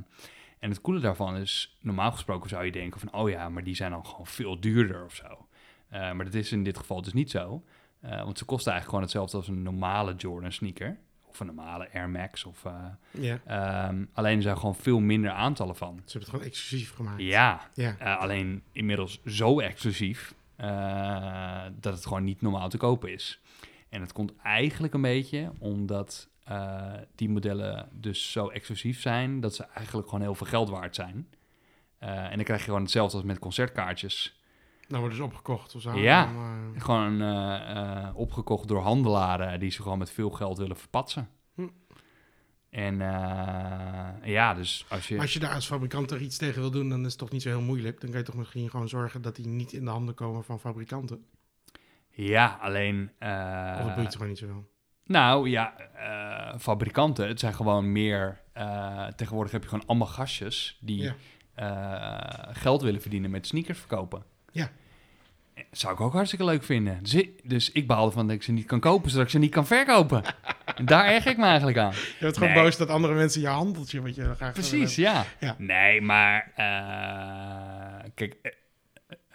Speaker 1: en het coole daarvan is, normaal gesproken zou je denken van, oh ja, maar die zijn dan gewoon veel duurder of zo. Eh, maar dat is in dit geval dus niet zo. Eh, want ze kosten eigenlijk gewoon hetzelfde als een normale Jordan sneaker. Of een normale Air Max. Of,
Speaker 2: ja.
Speaker 1: Ehm, alleen er zijn gewoon veel minder aantallen van.
Speaker 2: Ze hebben het gewoon exclusief gemaakt.
Speaker 1: Ja,
Speaker 2: Ja.
Speaker 1: alleen inmiddels zo exclusief eh, dat het gewoon niet normaal te kopen is. En het komt eigenlijk een beetje omdat eh, die modellen dus zo exclusief zijn dat ze eigenlijk gewoon heel veel geld waard zijn. Eh, en dan krijg je gewoon hetzelfde als met concertkaartjes.
Speaker 2: Nou worden ze opgekocht of zo.
Speaker 1: Ja.
Speaker 2: Dan,
Speaker 1: Gewoon opgekocht door handelaren die ze gewoon met veel geld willen verpatsen. En eh, ja, dus als je...
Speaker 2: Maar als je daar als fabrikant er iets tegen wil doen, dan is het toch niet zo heel moeilijk. Dan kan je toch misschien gewoon zorgen dat die niet in de handen komen van fabrikanten.
Speaker 1: Ja, alleen... eh,
Speaker 2: of het boeit gewoon niet zoveel.
Speaker 1: nou ja, eh, fabrikanten, het zijn gewoon meer... tegenwoordig heb je gewoon allemaal gastjes die
Speaker 2: Ja.
Speaker 1: geld willen verdienen met sneakers verkopen.
Speaker 2: Ja.
Speaker 1: Zou ik ook hartstikke leuk vinden. Dus ik, dus ik behaal ervan dat ik ze niet kan kopen, zodat ik ze niet kan verkopen. en daar erg ik me eigenlijk aan.
Speaker 2: Je bent gewoon
Speaker 1: Nee.
Speaker 2: boos dat andere mensen je handeltje wat je graag
Speaker 1: Precies, ja.
Speaker 2: Ja.
Speaker 1: Nee, maar eh, kijk, eh,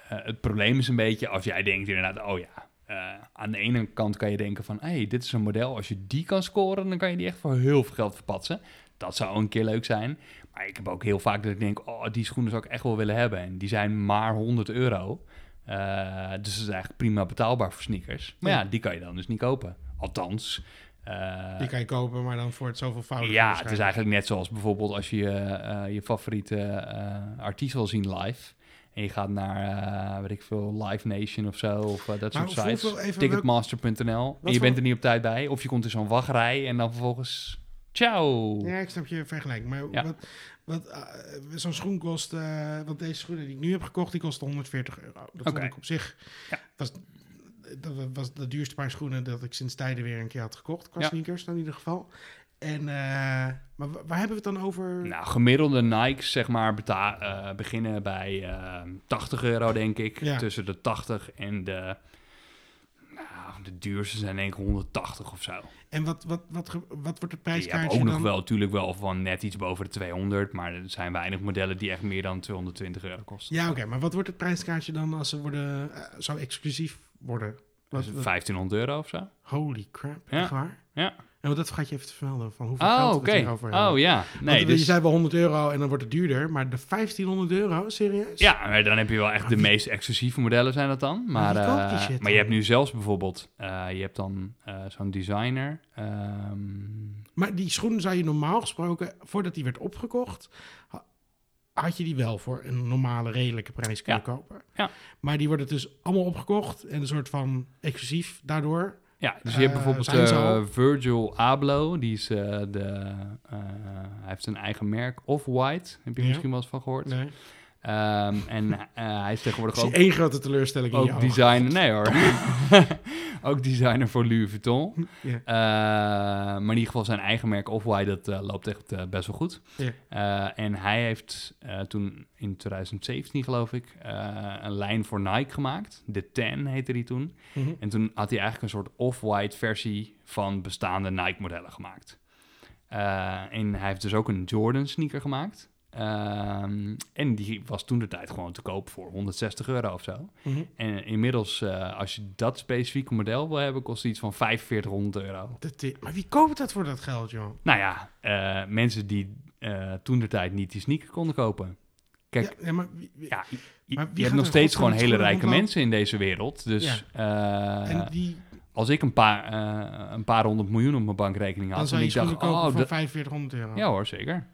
Speaker 1: eh, het probleem is een beetje als jij denkt inderdaad, oh ja, eh, aan de ene kant kan je denken van, hé, hey, dit is een model, als je die kan scoren, dan kan je die echt voor heel veel geld verpatsen. Dat zou een keer leuk zijn. Maar ik heb ook heel vaak dat ik denk, oh, die schoenen zou ik echt wel willen hebben. En die zijn maar 100 euro. Eh, dus dat is eigenlijk prima betaalbaar voor sneakers. Maar ja,
Speaker 2: Ja.
Speaker 1: die kan je dan dus niet kopen. Althans. eh,
Speaker 2: Die kan je kopen, maar dan voor het zoveel fouten.
Speaker 1: ja, het is eigenlijk net zoals bijvoorbeeld als je eh, je favoriete artiest wil zien live. En je gaat naar, weet ik veel, Live Nation of zo, of dat
Speaker 2: Maar
Speaker 1: soort sites. Ticketmaster.nl. En je bent er niet op tijd bij. Of je komt in zo'n wachtrij en dan vervolgens... Ciao!
Speaker 2: Ja, ik snap je vergelijking. Maar
Speaker 1: Ja.
Speaker 2: wat, wat eh, zo'n schoen kost, eh, want deze schoenen die ik nu heb gekocht, die kosten 140 euro. Dat vond
Speaker 1: Oké.
Speaker 2: ik op zich,
Speaker 1: Ja.
Speaker 2: was, dat was de duurste paar schoenen dat ik sinds tijden weer een keer had gekocht, qua
Speaker 1: Ja.
Speaker 2: sneakers dan in ieder geval. En, eh, maar wa- waar hebben we het dan over?
Speaker 1: Nou, gemiddelde Nikes, zeg maar, beta- beginnen bij eh 80 euro, denk ik.
Speaker 2: Ja.
Speaker 1: Tussen de 80 en de... De duurste zijn denk ik 180 of zo.
Speaker 2: En wat, wat, wat, wat wordt het
Speaker 1: Je hebt
Speaker 2: prijskaartje
Speaker 1: ook nog wel natuurlijk wel van net iets boven de 200, maar er zijn weinig modellen die echt meer dan 220 euro kosten.
Speaker 2: Ja, oké, maar wat wordt het prijskaartje dan als ze worden, eh, zo exclusief worden? Wat,
Speaker 1: Dus
Speaker 2: wat-
Speaker 1: 1500 euro of zo.
Speaker 2: holy crap,
Speaker 1: Ja.
Speaker 2: echt waar?
Speaker 1: Ja.
Speaker 2: En dat vergat je even te vermelden, van hoeveel
Speaker 1: Oh,
Speaker 2: geld we het hebben.
Speaker 1: Oh ja. Nee,
Speaker 2: Want
Speaker 1: dus,
Speaker 2: je zei wel 100 euro en dan wordt het duurder, maar de 1500 euro, serieus?
Speaker 1: ja, maar dan heb je wel echt
Speaker 2: Maar
Speaker 1: de
Speaker 2: wie-
Speaker 1: meest exclusieve modellen zijn dat dan. Maar,
Speaker 2: wie koopt die
Speaker 1: eh,
Speaker 2: shit
Speaker 1: maar je hebt nu zelfs bijvoorbeeld, eh, je hebt dan eh, zo'n designer. ehm,
Speaker 2: Maar die schoen zou je normaal gesproken, voordat die werd opgekocht, ha- had je die wel voor een normale, redelijke prijs kunnen
Speaker 1: Ja.
Speaker 2: kopen.
Speaker 1: Ja.
Speaker 2: Maar die worden dus allemaal opgekocht en een soort van exclusief daardoor.
Speaker 1: Ja, dus je hebt
Speaker 2: Eh,
Speaker 1: bijvoorbeeld
Speaker 2: zijn ze
Speaker 1: eh? Virgil Abloh, die is eh, de, hij heeft een eigen merk, Off-White, heb je
Speaker 2: Ja.
Speaker 1: misschien wel eens van gehoord.
Speaker 2: Nee.
Speaker 1: Ehm, en eh, hij is tegenwoordig
Speaker 2: zie
Speaker 1: ook
Speaker 2: één grote teleurstelling in
Speaker 1: Ook designer, nee hoor. ook designer voor Louis Vuitton. Eh, maar in ieder geval zijn eigen merk Off-White, dat eh, loopt echt best wel goed. En hij heeft toen in 2017 geloof ik een lijn voor Nike gemaakt. De Ten heette die toen.
Speaker 2: Mhm.
Speaker 1: En toen had hij eigenlijk een soort Off-White versie van bestaande Nike modellen gemaakt. En hij heeft dus ook een Jordan sneaker gemaakt. Ehm, en die was toen de tijd gewoon te koop voor 160 euro of zo.
Speaker 2: Mhm.
Speaker 1: En inmiddels, eh, als je dat specifieke model wil hebben, kost het iets van 4500 euro.
Speaker 2: Dat, i- maar wie koopt dat voor dat geld, joh?
Speaker 1: Nou ja, eh, mensen die eh, toen de tijd niet die sneaker konden kopen. Kijk,
Speaker 2: ja, ja, maar wie- wie-
Speaker 1: ja, je,
Speaker 2: Maar
Speaker 1: hebt nog steeds gewoon hele rijke
Speaker 2: rondlopen?
Speaker 1: mensen in deze wereld. Dus
Speaker 2: en die,
Speaker 1: als ik een paar, een paar honderd miljoen op mijn bankrekening had,
Speaker 2: dan zou
Speaker 1: en ik dacht, oh,
Speaker 2: voor
Speaker 1: dat-
Speaker 2: 4500 euro.
Speaker 1: ja hoor, zeker.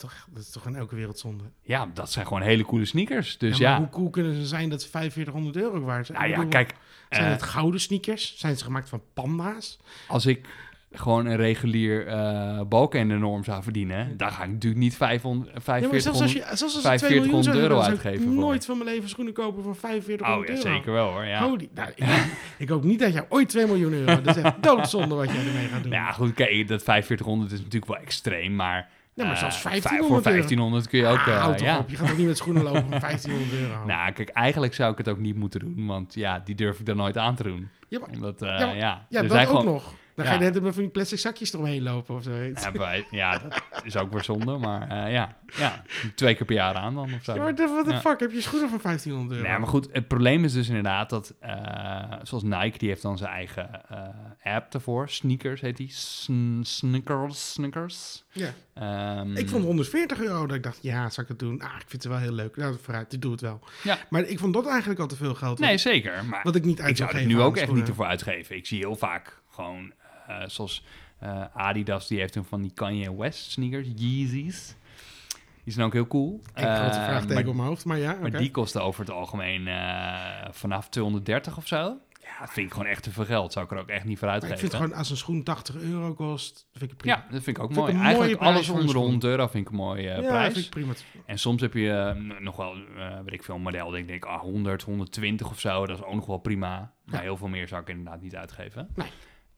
Speaker 2: Dat, is toch, dat is toch in elke wereld zonde?
Speaker 1: Ja, dat zijn gewoon hele coole sneakers. Dus
Speaker 2: ja, hoe cool kunnen ze zijn dat ze 4500 euro waard zijn?
Speaker 1: nou
Speaker 2: Ik
Speaker 1: ja,
Speaker 2: bedoel,
Speaker 1: kijk,
Speaker 2: Zijn
Speaker 1: eh,
Speaker 2: het gouden sneakers? Zijn ze gemaakt van panda's?
Speaker 1: als ik gewoon een regulier eh balken en de norm zou verdienen, dan ga ik natuurlijk niet 500,
Speaker 2: Ja, maar zelfs als
Speaker 1: 4500...
Speaker 2: je, zelfs als het 2 miljoen
Speaker 1: 4500
Speaker 2: zou
Speaker 1: euro
Speaker 2: zou ik
Speaker 1: uitgeven voor.
Speaker 2: nooit van mijn leven schoenen kopen voor 4500
Speaker 1: Oh ja,
Speaker 2: euro.
Speaker 1: zeker wel hoor. Ja.
Speaker 2: Holy, nou, ik, ik hoop niet dat jij ooit 2 miljoen euro... Dat is echt doodzonde wat jij ermee gaat doen.
Speaker 1: Nou ja, goed, kijk, dat 4500 is natuurlijk wel extreem, maar...
Speaker 2: Ja, maar
Speaker 1: eh,
Speaker 2: zelfs
Speaker 1: vijf-
Speaker 2: 1500
Speaker 1: Voor
Speaker 2: euro.
Speaker 1: 1500 kun je ook...
Speaker 2: Ah,
Speaker 1: eh,
Speaker 2: houd
Speaker 1: ja.
Speaker 2: op, je gaat toch niet met schoenen lopen van 1500 euro?
Speaker 1: Nou, kijk, eigenlijk zou ik het ook niet moeten doen, want ja, die durf ik dan nooit aan te doen.
Speaker 2: ja, maar,
Speaker 1: Omdat, eh,
Speaker 2: Ja,
Speaker 1: ja,
Speaker 2: maar-
Speaker 1: ja.
Speaker 2: ja
Speaker 1: er
Speaker 2: dat ook
Speaker 1: gewoon,
Speaker 2: nog. Dan
Speaker 1: ja.
Speaker 2: ga je net met van die plastic zakjes eromheen lopen of zo.
Speaker 1: Ja, bij- ja, dat is ook weer zonde, maar eh, ja, ja, twee keer per jaar aan dan of zo.
Speaker 2: Ja, maar de- what the
Speaker 1: Ja.
Speaker 2: fuck, heb je schoenen van 1500 euro?
Speaker 1: Nee, maar goed, het probleem is dus inderdaad dat, eh, zoals Nike, die heeft dan zijn eigen eh, app ervoor. Sneakers heet die. Sn- sneakers, sneakers.
Speaker 2: Ja.
Speaker 1: Ehm,
Speaker 2: Ik vond 140 euro dat ik dacht, ja, zal ik het doen? Ah, ik vind het wel heel leuk. Nou, vooruit, ik doe het wel.
Speaker 1: Ja.
Speaker 2: Maar ik vond dat eigenlijk al te veel geld.
Speaker 1: Nee, zeker. Maar
Speaker 2: wat ik niet uit
Speaker 1: ik zou het nu ook echt niet ervoor uitgeven. Ik zie heel vaak gewoon, zoals eh, Adidas, die heeft een van die Kanye West sneakers, Yeezys. Die zijn ook heel cool.
Speaker 2: Ik grote
Speaker 1: Eh,
Speaker 2: vraagteken
Speaker 1: maar,
Speaker 2: op mijn hoofd, maar ja,
Speaker 1: maar die kosten over het algemeen eh, vanaf 230 of zo. Ja, dat vind ik gewoon echt te veel geld. Zou ik er ook echt niet voor
Speaker 2: Maar ik
Speaker 1: uitgeven.
Speaker 2: vind gewoon, als een schoen 80 euro kost, vind ik het prima.
Speaker 1: Ja, dat vind ik ook mooi. Eigenlijk alles onder de
Speaker 2: schoen.
Speaker 1: 100 euro vind ik een mooie eh,
Speaker 2: ja,
Speaker 1: prijs.
Speaker 2: vind ik prima.
Speaker 1: En soms heb je eh, nog wel, eh weet ik veel, een model ik denk, ah, 100, 120 of zo. Dat is ook nog wel prima. Maar
Speaker 2: Ja.
Speaker 1: heel veel meer zou ik inderdaad niet uitgeven.
Speaker 2: Nee.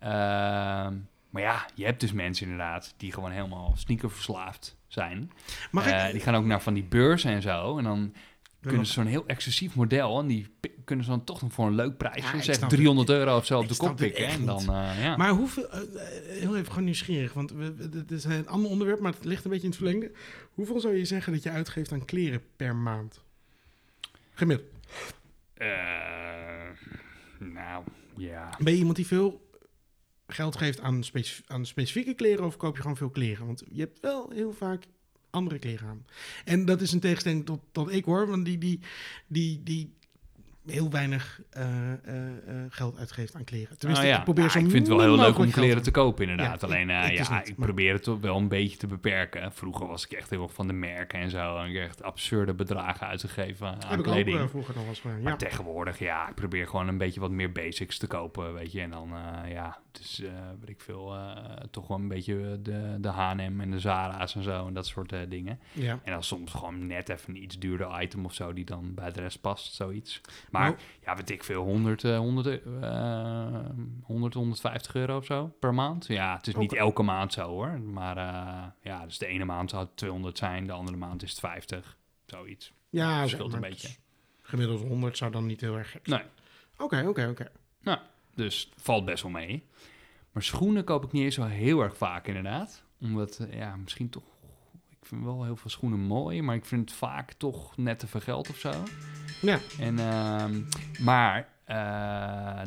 Speaker 1: Ehm, maar ja, je hebt dus mensen inderdaad die gewoon helemaal sneakerverslaafd zijn. Eh,
Speaker 2: ik?
Speaker 1: Die gaan ook naar van die beurzen en zo. En dan kunnen ze zo'n heel exclusief model. En die kunnen ze dan toch nog voor een leuk prijsje,
Speaker 2: Ja,
Speaker 1: zeg
Speaker 2: snap
Speaker 1: 300
Speaker 2: het.
Speaker 1: euro of zo, op de kop pikken. En dan, eh, ja.
Speaker 2: Maar hoeveel, eh, heel even gewoon nieuwsgierig, want dit is een ander onderwerp, maar het ligt een beetje in het verlengde. Hoeveel zou je zeggen dat je uitgeeft aan kleren per maand? Gemiddeld.
Speaker 1: Nou, ja.
Speaker 2: Ben je iemand die veel geld geeft aan, specif- aan specifieke kleren of koop je gewoon veel kleren? Want je hebt wel heel vaak andere kleren aan. En dat is een tegenstelling tot, tot ik hoor, want die, die, die, die heel weinig eh, eh, eh, geld uitgeeft aan kleren. Tenminste,
Speaker 1: Nou ja,
Speaker 2: ik probeer
Speaker 1: ja,
Speaker 2: zo
Speaker 1: ik vind het wel heel leuk om kleren te kopen, inderdaad.
Speaker 2: Ja,
Speaker 1: Alleen,
Speaker 2: ik
Speaker 1: ja,
Speaker 2: niet,
Speaker 1: ik
Speaker 2: maar-
Speaker 1: probeer het toch wel een beetje te beperken. Vroeger was ik echt heel erg van de merken en zo. En ik heb echt absurde bedragen uit te geven aan
Speaker 2: Heb ik ook
Speaker 1: kleding.
Speaker 2: eh, vroeger nog wel eens.
Speaker 1: Maar tegenwoordig, ja, ik probeer gewoon een beetje wat meer basics te kopen, weet je. En dan, ja, het is, eh weet ik veel, eh, toch wel een beetje de, de H&M en de Zara's en zo en dat soort eh, dingen.
Speaker 2: ja.
Speaker 1: En dan soms gewoon net even een iets duurder item of zo die dan bij de rest past, zoiets. Maar
Speaker 2: Nou-
Speaker 1: ja, weet ik veel, 100, eh 100, eh 100, 150 euro of zo per maand. Ja, het is niet elke maand zo hoor. Maar ja, dus de ene maand zou het 200 zijn, de andere maand is het 50. Zoiets.
Speaker 2: Ja,
Speaker 1: verschilt een beetje.
Speaker 2: Gemiddeld 100 zou dan niet heel erg gek zijn.
Speaker 1: Nee.
Speaker 2: Oké, oké, oké.
Speaker 1: Dus valt best wel mee. Maar schoenen koop ik niet eens zo heel erg vaak inderdaad. Omdat, eh, ja, misschien toch... Ik vind wel heel veel schoenen mooi, maar ik vind het vaak toch net te veel geld of zo.
Speaker 2: Ja,
Speaker 1: En, ehm, maar eh,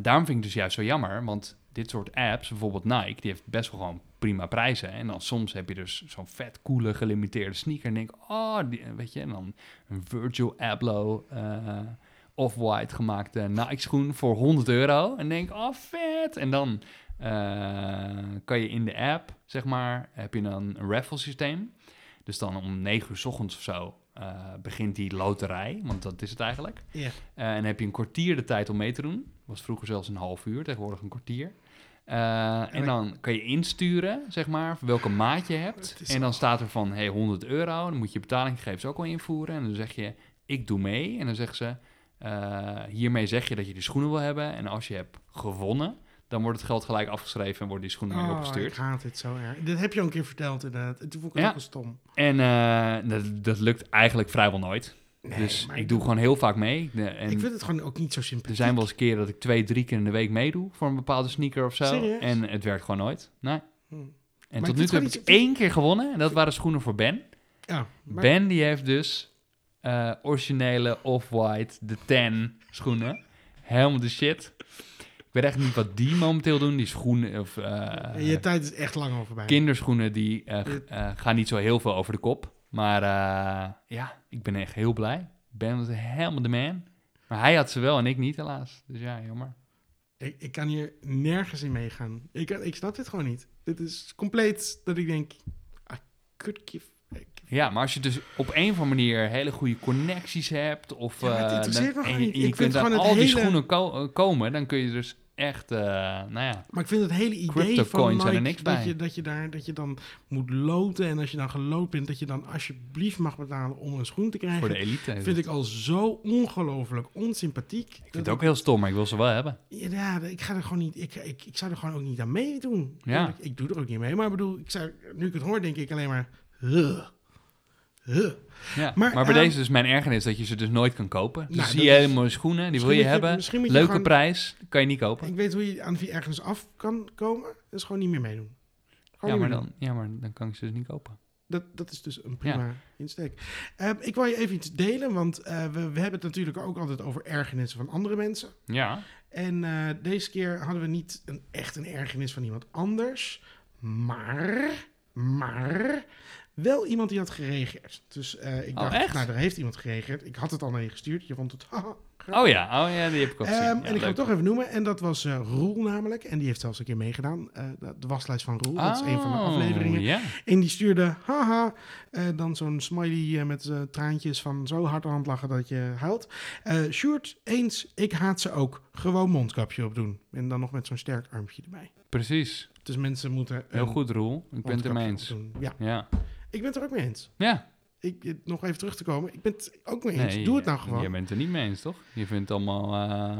Speaker 1: daarom vind ik het dus juist zo jammer, want dit soort apps, bijvoorbeeld Nike, die heeft best wel gewoon prima prijzen. En dan soms heb je dus zo'n vet coole gelimiteerde sneaker en denk oh, die, weet je, en dan een Virgil Abloh eh, off-white gemaakte Nike schoen voor 100 euro. En denk, oh, vet! En dan eh, kan je in de app, zeg maar, heb je dan een raffle systeem. Dus dan om 9 uur s ochtends of zo eh, begint die loterij, want dat is het eigenlijk. Eh, en dan heb je een kwartier de tijd om mee te doen. Was vroeger zelfs een half uur, tegenwoordig een kwartier. En dan kan je insturen, zeg maar, welke maat je hebt. En dan staat er van, hey, 100 euro. Dan moet je betalinggegevens ook al invoeren. En dan zeg je, ik doe mee. En dan zeggen ze, eh, hiermee zeg je dat je de schoenen wil hebben. En als je hebt gewonnen, dan wordt het geld gelijk afgeschreven en worden die schoenen weer
Speaker 2: Oh, ik
Speaker 1: opgestuurd.
Speaker 2: haat dit zo erg. Dit heb je al een keer verteld inderdaad. En toen vond ik het
Speaker 1: Ja.
Speaker 2: ook wel stom.
Speaker 1: En eh, dat, dat lukt eigenlijk vrijwel nooit.
Speaker 2: Nee,
Speaker 1: dus ik doe gewoon heel vaak mee. En
Speaker 2: Ik vind het gewoon ook niet zo simpel.
Speaker 1: Er zijn wel eens keren dat ik twee, drie keer in de week meedoe voor een bepaalde sneaker of zo.
Speaker 2: Serieus?
Speaker 1: En het werkt gewoon nooit. Nee.
Speaker 2: Hm.
Speaker 1: En
Speaker 2: ik
Speaker 1: tot nu toe heb ik
Speaker 2: iets-
Speaker 1: één keer gewonnen. En dat waren schoenen voor Ben.
Speaker 2: Ja, maar-
Speaker 1: Ben die heeft dus eh, originele Off-White, de 10 schoenen. Helemaal de shit. Ik weet echt niet wat die momenteel doen. Die schoenen, of eh,
Speaker 2: je tijd is echt lang al voorbij.
Speaker 1: kinderschoenen, die eh, gaan niet zo heel veel over de kop. Maar ja, ik ben echt heel blij. Ben was helemaal de man. Maar hij had ze wel en ik niet helaas. Dus ja, jammer.
Speaker 2: Ik, ik kan hier nergens in meegaan. Ik, ik snap dit gewoon niet. Dit is compleet dat ik denk... I could give...
Speaker 1: Ja, maar als je dus op een of andere manier hele goede connecties hebt... of
Speaker 2: Ja,
Speaker 1: dan- en je,
Speaker 2: Ik
Speaker 1: kunt aan al die schoenen ko- eh, komen... dan kun je dus echt, eh, nou ja...
Speaker 2: Maar ik vind het hele idee van
Speaker 1: niks
Speaker 2: dat,
Speaker 1: bij.
Speaker 2: Je, dat, je daar, dat je dan moet loten... en als je dan geloot bent, dat je dan alsjeblieft mag betalen om een schoen te krijgen...
Speaker 1: Voor de elite.
Speaker 2: vind ik al zo ongelooflijk onsympathiek.
Speaker 1: Ik vind het ook heel stom, maar ik wil ze wel hebben.
Speaker 2: Ja, ik ga er gewoon niet. Ik, ik, ik zou er gewoon ook niet aan meedoen.
Speaker 1: Ja.
Speaker 2: Ik, ik doe er ook niet mee. Maar ik bedoel, ik zou, nu ik het hoor, denk ik alleen maar. Huh.
Speaker 1: Ja.
Speaker 2: Maar,
Speaker 1: Maar, bij
Speaker 2: ehm,
Speaker 1: deze is mijn ergernis dat je ze dus nooit kan kopen. Dus
Speaker 2: Nou,
Speaker 1: zie je
Speaker 2: is-
Speaker 1: hele mooie schoenen, die wil je hebben. Leuke
Speaker 2: gewoon-
Speaker 1: prijs, kan je niet kopen.
Speaker 2: Ik weet hoe je aan wie ergens af kan komen. Dat is gewoon niet meer meedoen. Gewoon
Speaker 1: Ja maar, dan, ja, maar dan kan ik ze dus niet kopen.
Speaker 2: Dat, dat is dus een prima insteek. Eh, ik wil je even iets delen, want eh, we, we hebben het natuurlijk ook altijd over ergernissen van andere mensen.
Speaker 1: Ja,
Speaker 2: En eh, deze keer hadden we niet een, echt een ergernis van iemand anders. Maar, maar, wel iemand die had gereageerd. Dus eh, ik
Speaker 1: Oh,
Speaker 2: dacht,
Speaker 1: echt?
Speaker 2: nou, er heeft iemand gereageerd. Ik had het al naar je gestuurd. Je vond het, haha,
Speaker 1: oh ja, oh ja die heb ik al gezien.
Speaker 2: Ehm,
Speaker 1: Ja,
Speaker 2: en ik ga het toch even noemen. En dat was eh Roel namelijk. En die heeft zelfs een keer meegedaan. Eh, de, waslijst van Roel. dat is een van de
Speaker 1: Oh,
Speaker 2: afleveringen. En die stuurde, haha, dan zo'n smiley met traantjes van zo hard aan het lachen dat je huilt. Sjoerd, eens, ik haat ze ook. Gewoon mondkapje opdoen. En dan nog met zo'n sterk armpje erbij.
Speaker 1: Precies.
Speaker 2: Dus mensen moeten...
Speaker 1: Heel goed, Roel. Ik ben het er mee
Speaker 2: mondkapje
Speaker 1: eens.
Speaker 2: Ja,
Speaker 1: Ja.
Speaker 2: Ik ben het er ook mee eens.
Speaker 1: Ja.
Speaker 2: Ik, eh, nog even terug te komen. Ik ben het ook mee eens.
Speaker 1: Nee,
Speaker 2: Doe het nou gewoon.
Speaker 1: Je bent het er niet mee eens, toch? Je vindt het allemaal... eh,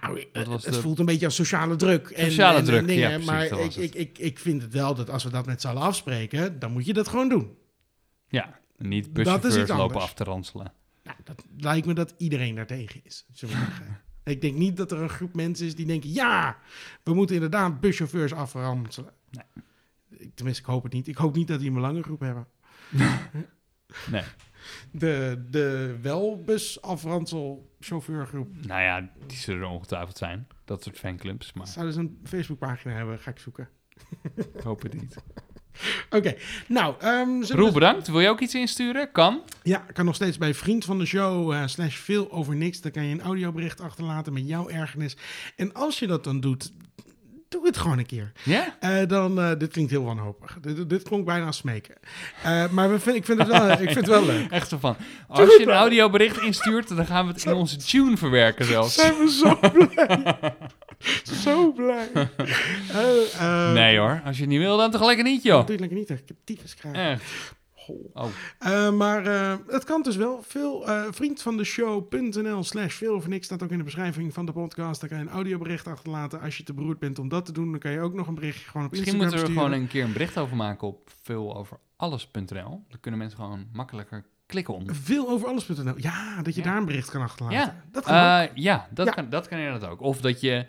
Speaker 2: Nou, eh, het
Speaker 1: de-
Speaker 2: voelt een beetje als sociale druk. En,
Speaker 1: Sociale
Speaker 2: en- en
Speaker 1: druk,
Speaker 2: dingen,
Speaker 1: ja, precies,
Speaker 2: maar ik, ik, ik, ik vind het wel dat als we dat met z'n allen afspreken, dan moet je dat gewoon doen.
Speaker 1: ja, niet buschauffeurs lopen af te ranselen.
Speaker 2: Nou, dat lijkt me dat iedereen daartegen is. ik denk niet dat er een groep mensen is die denken... ja, we moeten inderdaad buschauffeurs afranselen.
Speaker 1: Nee.
Speaker 2: Ik- Tenminste, ik hoop het niet. Ik hoop niet dat die een belangengroep hebben.
Speaker 1: Nee.
Speaker 2: De, de welbus afransel chauffeurgroep.
Speaker 1: Nou ja, die zullen er ongetwijfeld zijn. Dat soort fanclubs, maar
Speaker 2: Zouden ze een Facebookpagina hebben? Ga ik zoeken.
Speaker 1: ik hoop het niet.
Speaker 2: Oké, nou... ehm, we-
Speaker 1: Roel, bedankt. Wil je ook iets insturen? Kan.
Speaker 2: Ja, kan nog steeds bij vriend van de show eh, slash veel over niks. Dan kan je een audiobericht achterlaten met jouw ergernis. En als je dat dan doet, doe het gewoon een keer.
Speaker 1: Ja?
Speaker 2: Eh, dan, eh, dit klinkt heel wanhopig. Dit, dit klonk bijna als smeken. Eh, maar we vind, ik, vind het wel, ik vind het wel leuk.
Speaker 1: Echt zo van, als je een audiobericht instuurt, dan gaan we het in onze tune verwerken zelfs.
Speaker 2: Zijn we zo blij. zo blij.
Speaker 1: Nee hoor, als je het niet wil, dan toch lekker niet joh.
Speaker 2: Natuurlijk niet. Ik heb tyfus krijgen.
Speaker 1: Oh,
Speaker 2: Eh, maar eh, het kan dus wel. Veel eh vriend van de show.nl slash veel of niks staat ook in de beschrijving van de podcast. Daar kan je een audiobericht achterlaten. Als je te beroerd bent om dat te doen, dan kan je ook nog een berichtje gewoon op
Speaker 1: misschien
Speaker 2: Instagram
Speaker 1: moeten we er gewoon een keer een bericht over maken op veeloveralles.nl. Dan kunnen mensen gewoon makkelijker klikken om.
Speaker 2: Veel over alles.nl. Ja, dat je
Speaker 1: Ja.
Speaker 2: daar een bericht kan achterlaten.
Speaker 1: Ja,
Speaker 2: Dat kan
Speaker 1: ja, dat,
Speaker 2: Ja.
Speaker 1: Kan, dat kan inderdaad ook. Of dat je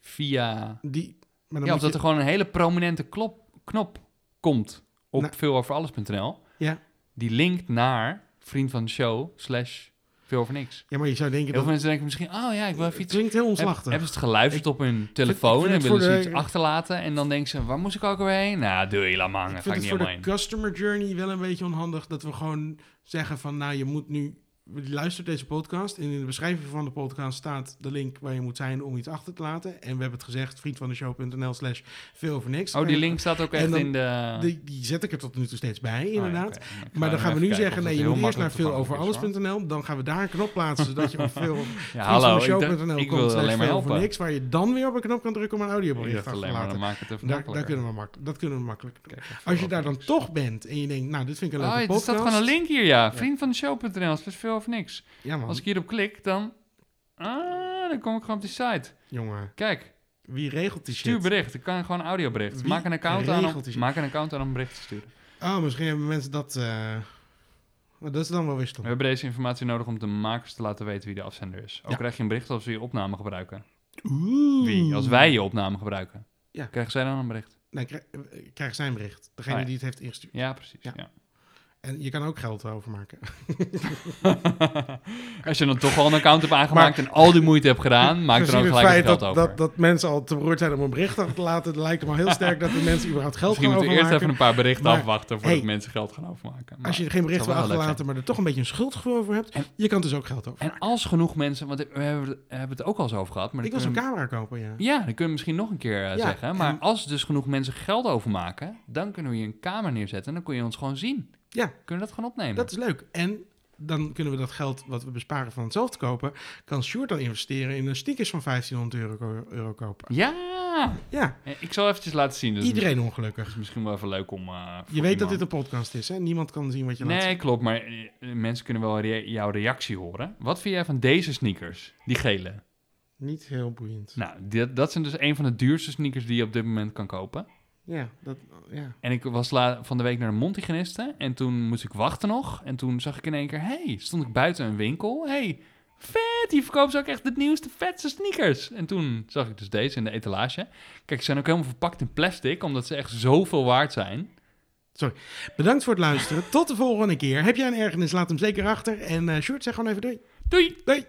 Speaker 1: via...
Speaker 2: Die, maar dan
Speaker 1: Ja, of dat
Speaker 2: je,
Speaker 1: er gewoon een hele prominente klop, knop komt op
Speaker 2: Nou.
Speaker 1: veeloveralles.nl.
Speaker 2: Ja.
Speaker 1: Die linkt naar vriend van de show slash veel over niks.
Speaker 2: ja, maar je zou denken
Speaker 1: Heel
Speaker 2: dat
Speaker 1: veel mensen denken misschien, oh ja, ik wil even iets...
Speaker 2: klinkt heel omslachtig.
Speaker 1: hebben ze het geluisterd op hun telefoon
Speaker 2: vind
Speaker 1: en willen ze
Speaker 2: de-
Speaker 1: iets achterlaten en dan denken ze, waar moest ik ook alweer heen? Nou, doe je laat maar hangen,
Speaker 2: ik
Speaker 1: ga
Speaker 2: vind
Speaker 1: ik
Speaker 2: het
Speaker 1: niet
Speaker 2: voor de
Speaker 1: heen.
Speaker 2: customer journey wel een beetje onhandig dat we gewoon zeggen van, nou, je moet nu luistert deze podcast en in de beschrijving van de podcast staat de link waar je moet zijn om iets achter te laten. En we hebben het gezegd, vriendvandeshow.nl slash veel over niks.
Speaker 1: Oh, die
Speaker 2: En
Speaker 1: link staat ook echt
Speaker 2: dan-
Speaker 1: in de...
Speaker 2: Die, die zet ik er tot nu toe steeds bij,
Speaker 1: Oh
Speaker 2: inderdaad. Maar dan gaan we nu zeggen, nee, je moet eerst naar
Speaker 1: makkelijk
Speaker 2: veel over
Speaker 1: toegankelijk is, hoor.
Speaker 2: alles.nl. Dan gaan we daar een knop plaatsen, zodat je op veel
Speaker 1: Ja, hallo, ik, dacht-
Speaker 2: vriendvandeshow.nl
Speaker 1: ik
Speaker 2: komt
Speaker 1: wil
Speaker 2: slash
Speaker 1: alleen maar
Speaker 2: veel over niks, waar je dan weer op een knop kan drukken om een audiobericht
Speaker 1: dacht
Speaker 2: af te laten. Daar, kunnen we mak dat kunnen we makkelijk Als je daar dan toch bent en je denkt, nou, dit vind ik een leuke
Speaker 1: Oh, er
Speaker 2: podcast.
Speaker 1: staat gewoon een link hier, ja. Vriend van de show.nl slash veel of niks.
Speaker 2: Ja man,
Speaker 1: Als ik hierop klik, dan... Ah, dan kom ik gewoon op die site.
Speaker 2: jongen,
Speaker 1: Kijk,
Speaker 2: wie regelt die
Speaker 1: stuur
Speaker 2: shit?
Speaker 1: bericht. Ik kan gewoon een audiobericht.
Speaker 2: Wie
Speaker 1: Maak een account aan om, maak een account aan om een bericht te sturen.
Speaker 2: Oh, misschien hebben mensen dat... eh, maar dat is dan wel weer stom.
Speaker 1: We hebben deze informatie nodig om de makers te laten weten wie de afzender is. Ook
Speaker 2: Ja.
Speaker 1: krijg je een bericht als we je opname gebruiken.
Speaker 2: Oeh.
Speaker 1: Wie? Als wij je opname gebruiken.
Speaker 2: Ja.
Speaker 1: Krijgen zij dan een bericht?
Speaker 2: Nee, krijg, krijg zijn bericht. Degene
Speaker 1: Oh ja.
Speaker 2: die het heeft ingestuurd.
Speaker 1: Ja, precies.
Speaker 2: Ja.
Speaker 1: Ja.
Speaker 2: En je kan ook geld overmaken.
Speaker 1: Als je dan toch al een account hebt aangemaakt en al die moeite hebt gedaan, maak er dan
Speaker 2: het
Speaker 1: gelijk
Speaker 2: feit
Speaker 1: geld
Speaker 2: dat,
Speaker 1: over.
Speaker 2: dat, dat mensen al te beroerd zijn om een bericht achter te laten, lijkt me al heel sterk dat de mensen überhaupt geld
Speaker 1: Misschien
Speaker 2: gaan
Speaker 1: moeten we eerst
Speaker 2: overmaken.
Speaker 1: even een paar berichten
Speaker 2: Maar,
Speaker 1: afwachten voordat
Speaker 2: hey,
Speaker 1: mensen geld gaan overmaken. Maar
Speaker 2: Als je geen bericht wil achterlaten, maar er toch een beetje een schuldgevoel over hebt,
Speaker 1: En-
Speaker 2: je kan dus ook geld over.
Speaker 1: zijn. En als genoeg mensen, want we hebben, het ook al eens over gehad, maar
Speaker 2: Ik wil zo'n
Speaker 1: we-
Speaker 2: camera kopen, ja.
Speaker 1: Ja, dat kunnen we misschien nog een keer eh,
Speaker 2: Ja,
Speaker 1: zeggen. Maar
Speaker 2: en-
Speaker 1: als dus genoeg mensen geld overmaken, dan kunnen we je een kamer neerzetten en dan kun je ons gewoon zien.
Speaker 2: Ja,
Speaker 1: Kunnen we dat gewoon opnemen?
Speaker 2: dat is leuk. En dan kunnen we dat geld wat we besparen van het zelf te kopen, kan Sjoerd dan investeren in een sneakers van 1500 euro, euro kopen.
Speaker 1: Ja!
Speaker 2: Ja,
Speaker 1: Eh, Ik zal eventjes laten zien. Dus
Speaker 2: iedereen ongelukkig.
Speaker 1: is misschien wel even leuk om... eh,
Speaker 2: Je weet dat dit een podcast is, hè? Niemand kan zien wat je laat
Speaker 1: Nee,
Speaker 2: zien.
Speaker 1: klopt, maar eh, mensen kunnen wel rea- jouw reactie horen. Wat vind jij van deze sneakers? Die gele.
Speaker 2: Niet heel boeiend.
Speaker 1: Nou, dat zijn dus een van de duurste sneakers die je op dit moment kan kopen.
Speaker 2: Ja, dat, ja.
Speaker 1: En ik was van de week naar de Montigeniste en toen moest ik wachten nog. En toen zag ik in één keer, hey, stond ik buiten een winkel. hey, vet, die verkoopt ze ook echt de nieuwste, vetste sneakers. En toen zag ik dus deze in de etalage. Kijk, ze zijn ook helemaal verpakt in plastic, omdat ze echt zoveel waard zijn.
Speaker 2: Bedankt voor het luisteren. Tot de volgende keer. Heb jij een ergernis, laat hem zeker achter. En eh Sjoerd, zeg gewoon even doei.
Speaker 1: Doei!
Speaker 2: Doei!